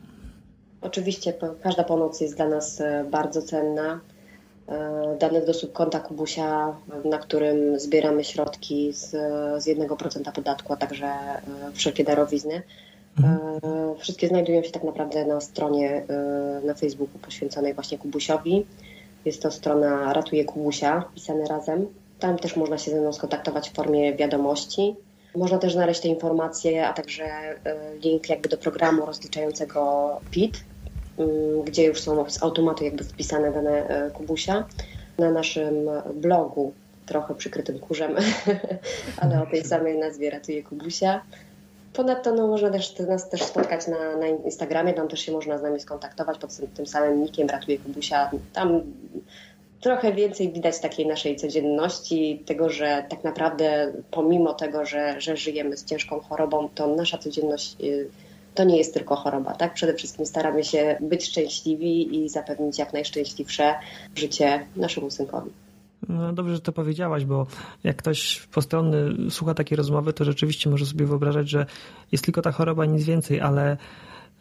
E: Oczywiście każda pomoc jest dla nas e, bardzo cenna. E, Danych do subkonta Kubusia, na którym zbieramy środki z, z 1% podatku, a także e, wszelkie darowizny. Mhm. Wszystkie znajdują się tak naprawdę na stronie na Facebooku poświęconej właśnie Kubusiowi. Jest to strona Ratuje Kubusia, pisane razem. Tam też można się ze mną skontaktować w formie wiadomości. Można też znaleźć te informacje, a także e, link jakby do programu rozliczającego PIT, mm, gdzie już są z automatu jakby wpisane dane e, Kubusia. Na naszym blogu, trochę przykrytym kurzem, ale o tej samej nazwie ratuje Kubusia. Ponadto no, można też nas też spotkać na, na Instagramie, tam też się można z nami skontaktować pod tym samym nickiem Ratuje Kubusia. Tam trochę więcej widać takiej naszej codzienności, tego, że tak naprawdę pomimo tego, że, że żyjemy z ciężką chorobą, to nasza codzienność y, to nie jest tylko choroba, tak? Przede wszystkim staramy się być szczęśliwi i zapewnić jak najszczęśliwsze życie naszemu synkowi.
A: No dobrze, że to powiedziałaś, bo jak ktoś postronny słucha takiej rozmowy, to rzeczywiście może sobie wyobrażać, że jest tylko ta choroba, nic więcej, ale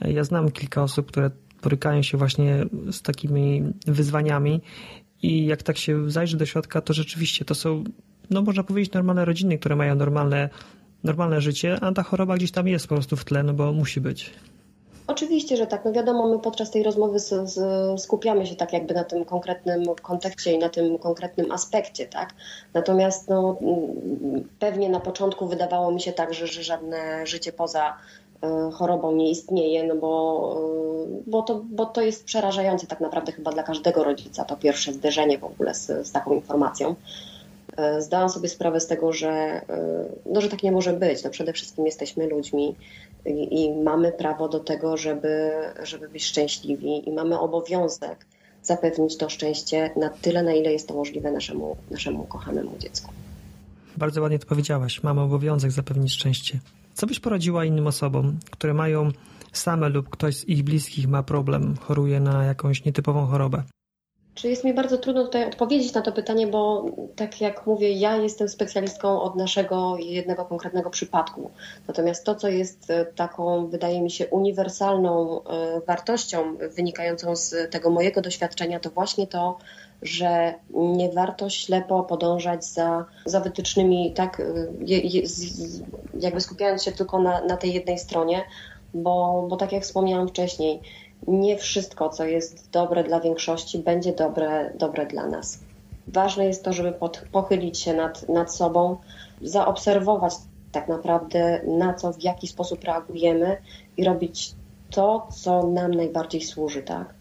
A: ja znam kilka osób, które borykają się właśnie z takimi wyzwaniami i jak tak się zajrzy do środka, to rzeczywiście to są, no można powiedzieć, normalne rodziny, które mają normalne, normalne życie, a ta choroba gdzieś tam jest po prostu w tle, no bo musi być.
E: Oczywiście, że tak. No wiadomo, my podczas tej rozmowy z, z, skupiamy się tak jakby na tym konkretnym kontekście i na tym konkretnym aspekcie, tak? Natomiast no, pewnie na początku wydawało mi się tak, że, że żadne życie poza E, chorobą nie istnieje, no bo, e, bo, to, bo to jest przerażające tak naprawdę chyba dla każdego rodzica, to pierwsze zderzenie w ogóle z, z taką informacją. E, zdałam sobie sprawę z tego, że, no, że tak nie może być. No, przede wszystkim jesteśmy ludźmi i, i mamy prawo do tego, żeby, żeby być szczęśliwi i mamy obowiązek zapewnić to szczęście na tyle, na ile jest to możliwe naszemu, naszemu kochanemu dziecku.
A: Bardzo ładnie to powiedziałaś. Mamy obowiązek zapewnić szczęście. Co byś poradziła innym osobom, które mają same lub ktoś z ich bliskich ma problem, choruje na jakąś nietypową chorobę?
E: Czy jest mi bardzo trudno tutaj odpowiedzieć na to pytanie, bo tak jak mówię, ja jestem specjalistką od naszego jednego konkretnego przypadku. Natomiast to, co jest e, taką, wydaje mi się, uniwersalną e, wartością wynikającą z tego mojego doświadczenia, to właśnie to, że nie warto ślepo podążać za, za wytycznymi, tak, je, jakby skupiając się tylko na, na tej jednej stronie, bo, bo tak jak wspomniałam wcześniej, nie wszystko, co jest dobre dla większości, będzie dobre, dobre dla nas. Ważne jest to, żeby pod, pochylić się nad, nad sobą, zaobserwować tak naprawdę na co, w jaki sposób reagujemy i robić to, co nam najbardziej służy, tak?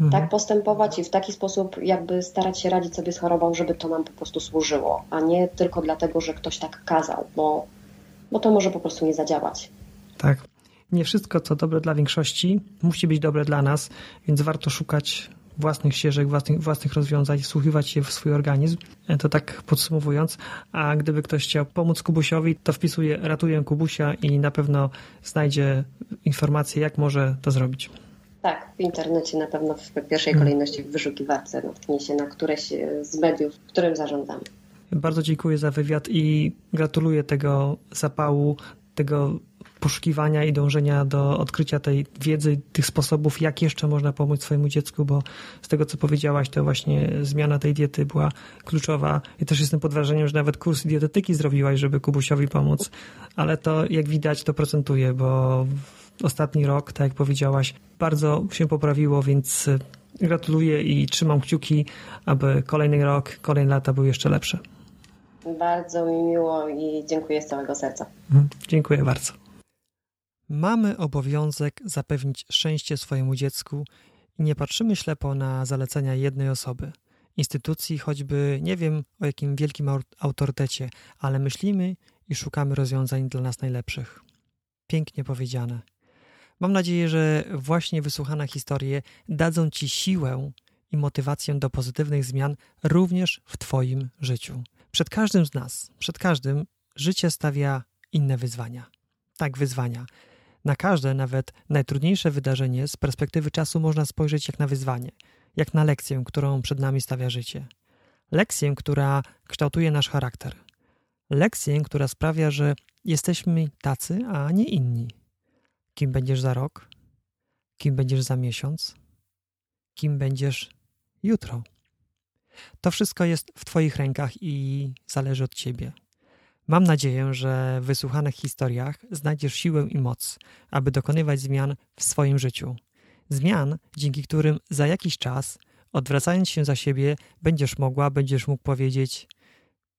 E: Mhm. Tak postępować i w taki sposób jakby starać się radzić sobie z chorobą, żeby to nam po prostu służyło, a nie tylko dlatego, że ktoś tak kazał, bo, bo to może po prostu nie zadziałać.
A: Tak. Nie wszystko, co dobre dla większości, musi być dobre dla nas, więc warto szukać własnych ścieżek, własnych, własnych rozwiązań, wsłuchiwać się w swój organizm. To tak podsumowując, a gdyby ktoś chciał pomóc Kubusiowi, to wpisuje ratuję Kubusia i na pewno znajdzie informacje, jak może to zrobić.
E: Tak, w internecie na pewno w pierwszej hmm. kolejności w wyszukiwarce natknie się na któreś z mediów, którym zarządzamy.
A: Bardzo dziękuję za wywiad i gratuluję tego zapału, tego poszukiwania i dążenia do odkrycia tej wiedzy, tych sposobów, jak jeszcze można pomóc swojemu dziecku, bo z tego, co powiedziałaś, to właśnie zmiana tej diety była kluczowa. I też jestem pod wrażeniem, że nawet kurs dietetyki zrobiłaś, żeby Kubusiowi pomóc, ale to, jak widać, to procentuje, bo ostatni rok, tak jak powiedziałaś, bardzo się poprawiło, więc gratuluję i trzymam kciuki, aby kolejny rok, kolejne lata były jeszcze lepsze.
E: Bardzo mi miło i dziękuję z całego serca.
A: Mhm. Dziękuję bardzo. Mamy obowiązek zapewnić szczęście swojemu dziecku i nie patrzymy ślepo na zalecenia jednej osoby, instytucji, choćby nie wiem o jakim wielkim autorytecie, ale myślimy i szukamy rozwiązań dla nas najlepszych. Pięknie powiedziane. Mam nadzieję, że właśnie wysłuchane historie dadzą Ci siłę i motywację do pozytywnych zmian również w Twoim życiu. Przed każdym z nas, przed każdym, życie stawia inne wyzwania. Tak, wyzwania. Na każde, nawet najtrudniejsze wydarzenie z perspektywy czasu można spojrzeć jak na wyzwanie, jak na lekcję, którą przed nami stawia życie. Lekcję, która kształtuje nasz charakter. Lekcję, która sprawia, że jesteśmy tacy, a nie inni. Kim będziesz za rok? Kim będziesz za miesiąc? Kim będziesz jutro? To wszystko jest w Twoich rękach i zależy od Ciebie. Mam nadzieję, że w wysłuchanych historiach znajdziesz siłę i moc, aby dokonywać zmian w swoim życiu. Zmian, dzięki którym za jakiś czas, odwracając się za siebie, będziesz mogła, będziesz mógł powiedzieć: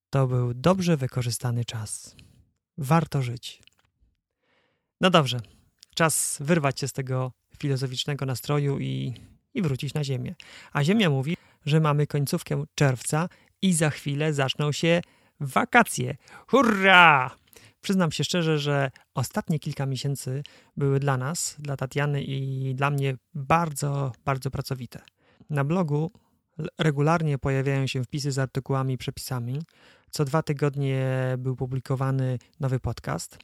A: To był dobrze wykorzystany czas. Warto żyć. No dobrze, czas wyrwać się z tego filozoficznego nastroju i, i wrócić na Ziemię. A Ziemia mówi, że mamy końcówkę czerwca i za chwilę zaczną się wakacje. Hurra! Przyznam się szczerze, że ostatnie kilka miesięcy były dla nas, dla Tatiany i dla mnie bardzo, bardzo pracowite. Na blogu regularnie pojawiają się wpisy z artykułami i przepisami. Co dwa tygodnie był publikowany nowy podcast.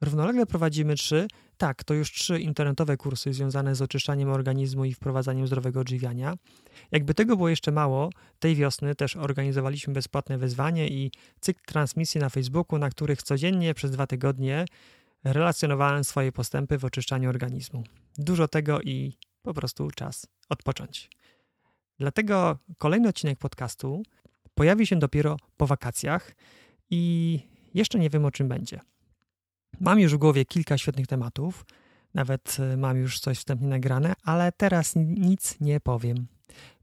A: Równolegle prowadzimy trzy, tak, to już trzy internetowe kursy związane z oczyszczaniem organizmu i wprowadzaniem zdrowego odżywiania. Jakby tego było jeszcze mało, tej wiosny też organizowaliśmy bezpłatne wyzwanie i cykl transmisji na Facebooku, na których codziennie przez dwa tygodnie relacjonowałem swoje postępy w oczyszczaniu organizmu. Dużo tego i po prostu czas odpocząć. Dlatego kolejny odcinek podcastu pojawi się dopiero po wakacjach i jeszcze nie wiem o czym będzie. Mam już w głowie kilka świetnych tematów, nawet e, mam już coś wstępnie nagrane, ale teraz nic nie powiem.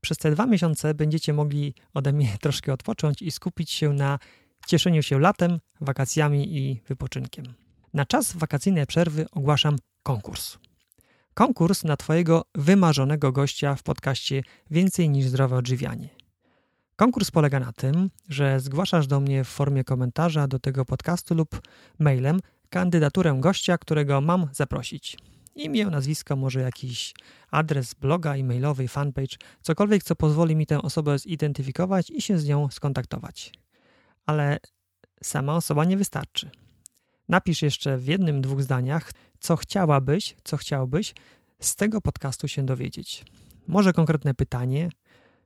A: Przez te dwa miesiące będziecie mogli ode mnie troszkę odpocząć i skupić się na cieszeniu się latem, wakacjami i wypoczynkiem. Na czas wakacyjnej przerwy ogłaszam konkurs. Konkurs na Twojego wymarzonego gościa w podcaście Więcej niż zdrowe odżywianie. Konkurs polega na tym, że zgłaszasz do mnie w formie komentarza do tego podcastu lub mailem kandydaturę gościa, którego mam zaprosić. Imię, nazwisko, może jakiś adres bloga, e-mailowy, fanpage, cokolwiek, co pozwoli mi tę osobę zidentyfikować i się z nią skontaktować. Ale sama osoba nie wystarczy. Napisz jeszcze w jednym, dwóch zdaniach, co chciałabyś, co chciałbyś z tego podcastu się dowiedzieć. Może konkretne pytanie,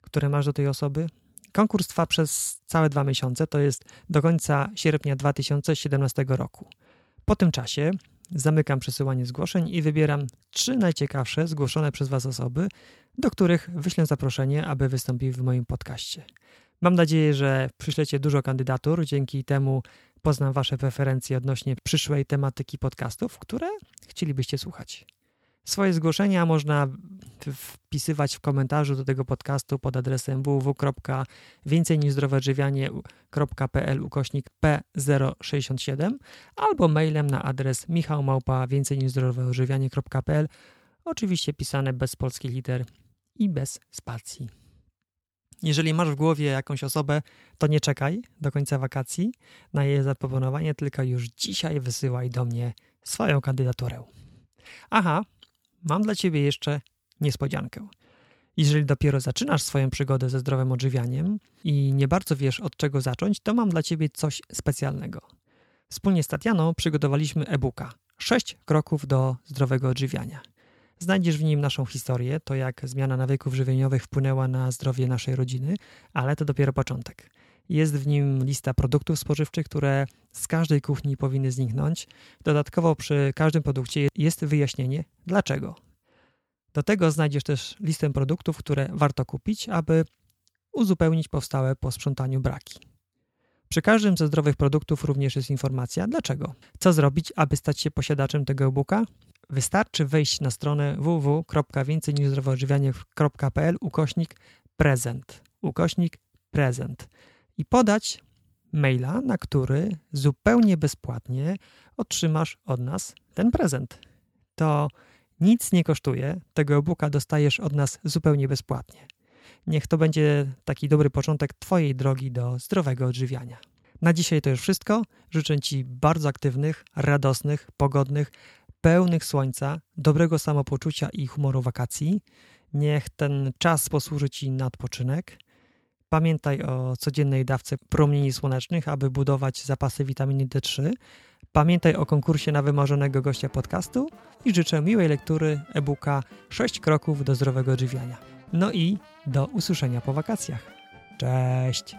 A: które masz do tej osoby. Konkurs trwa przez całe dwa miesiące, to jest do końca sierpnia 2017 roku. Po tym czasie zamykam przesyłanie zgłoszeń i wybieram trzy najciekawsze zgłoszone przez Was osoby, do których wyślę zaproszenie, aby wystąpiły w moim podcaście. Mam nadzieję, że przyślecie dużo kandydatur, dzięki temu poznam Wasze preferencje odnośnie przyszłej tematyki podcastów, które chcielibyście słuchać. Swoje zgłoszenia można wpisywać w komentarzu do tego podcastu pod adresem www.więcejniżzdroweodżywianie.pl ukośnik P067 albo mailem na adres michałmałpa więcejniżzdroweodżywianie.pl oczywiście pisane bez polskich liter i bez spacji. Jeżeli masz w głowie jakąś osobę, to nie czekaj do końca wakacji na jej zaproponowanie, tylko już dzisiaj wysyłaj do mnie swoją kandydaturę. Aha, mam dla Ciebie jeszcze niespodziankę. Jeżeli dopiero zaczynasz swoją przygodę ze zdrowym odżywianiem i nie bardzo wiesz od czego zacząć, to mam dla Ciebie coś specjalnego. Wspólnie z Tatianą przygotowaliśmy e-booka 6 kroków do zdrowego odżywiania. Znajdziesz w nim naszą historię, to jak zmiana nawyków żywieniowych wpłynęła na zdrowie naszej rodziny, ale to dopiero początek. Jest w nim lista produktów spożywczych, które z każdej kuchni powinny zniknąć. Dodatkowo przy każdym produkcie jest wyjaśnienie dlaczego. Do tego znajdziesz też listę produktów, które warto kupić, aby uzupełnić powstałe po sprzątaniu braki. Przy każdym ze zdrowych produktów również jest informacja dlaczego. Co zrobić, aby stać się posiadaczem tego e-booka? Wystarczy wejść na stronę www.więcejniżzdrowoodżywianie.pl ukośnik prezent. Ukośnik prezent. I podać maila, na który zupełnie bezpłatnie otrzymasz od nas ten prezent. To nic nie kosztuje, tego e-booka dostajesz od nas zupełnie bezpłatnie. Niech to będzie taki dobry początek Twojej drogi do zdrowego odżywiania. Na dzisiaj to już wszystko. Życzę Ci bardzo aktywnych, radosnych, pogodnych, pełnych słońca, dobrego samopoczucia i humoru wakacji. Niech ten czas posłuży Ci na odpoczynek. Pamiętaj o codziennej dawce promieni słonecznych, aby budować zapasy witaminy D3. Pamiętaj o konkursie na wymarzonego gościa podcastu i życzę miłej lektury e-booka 6 kroków do zdrowego odżywiania. No i do usłyszenia po wakacjach. Cześć!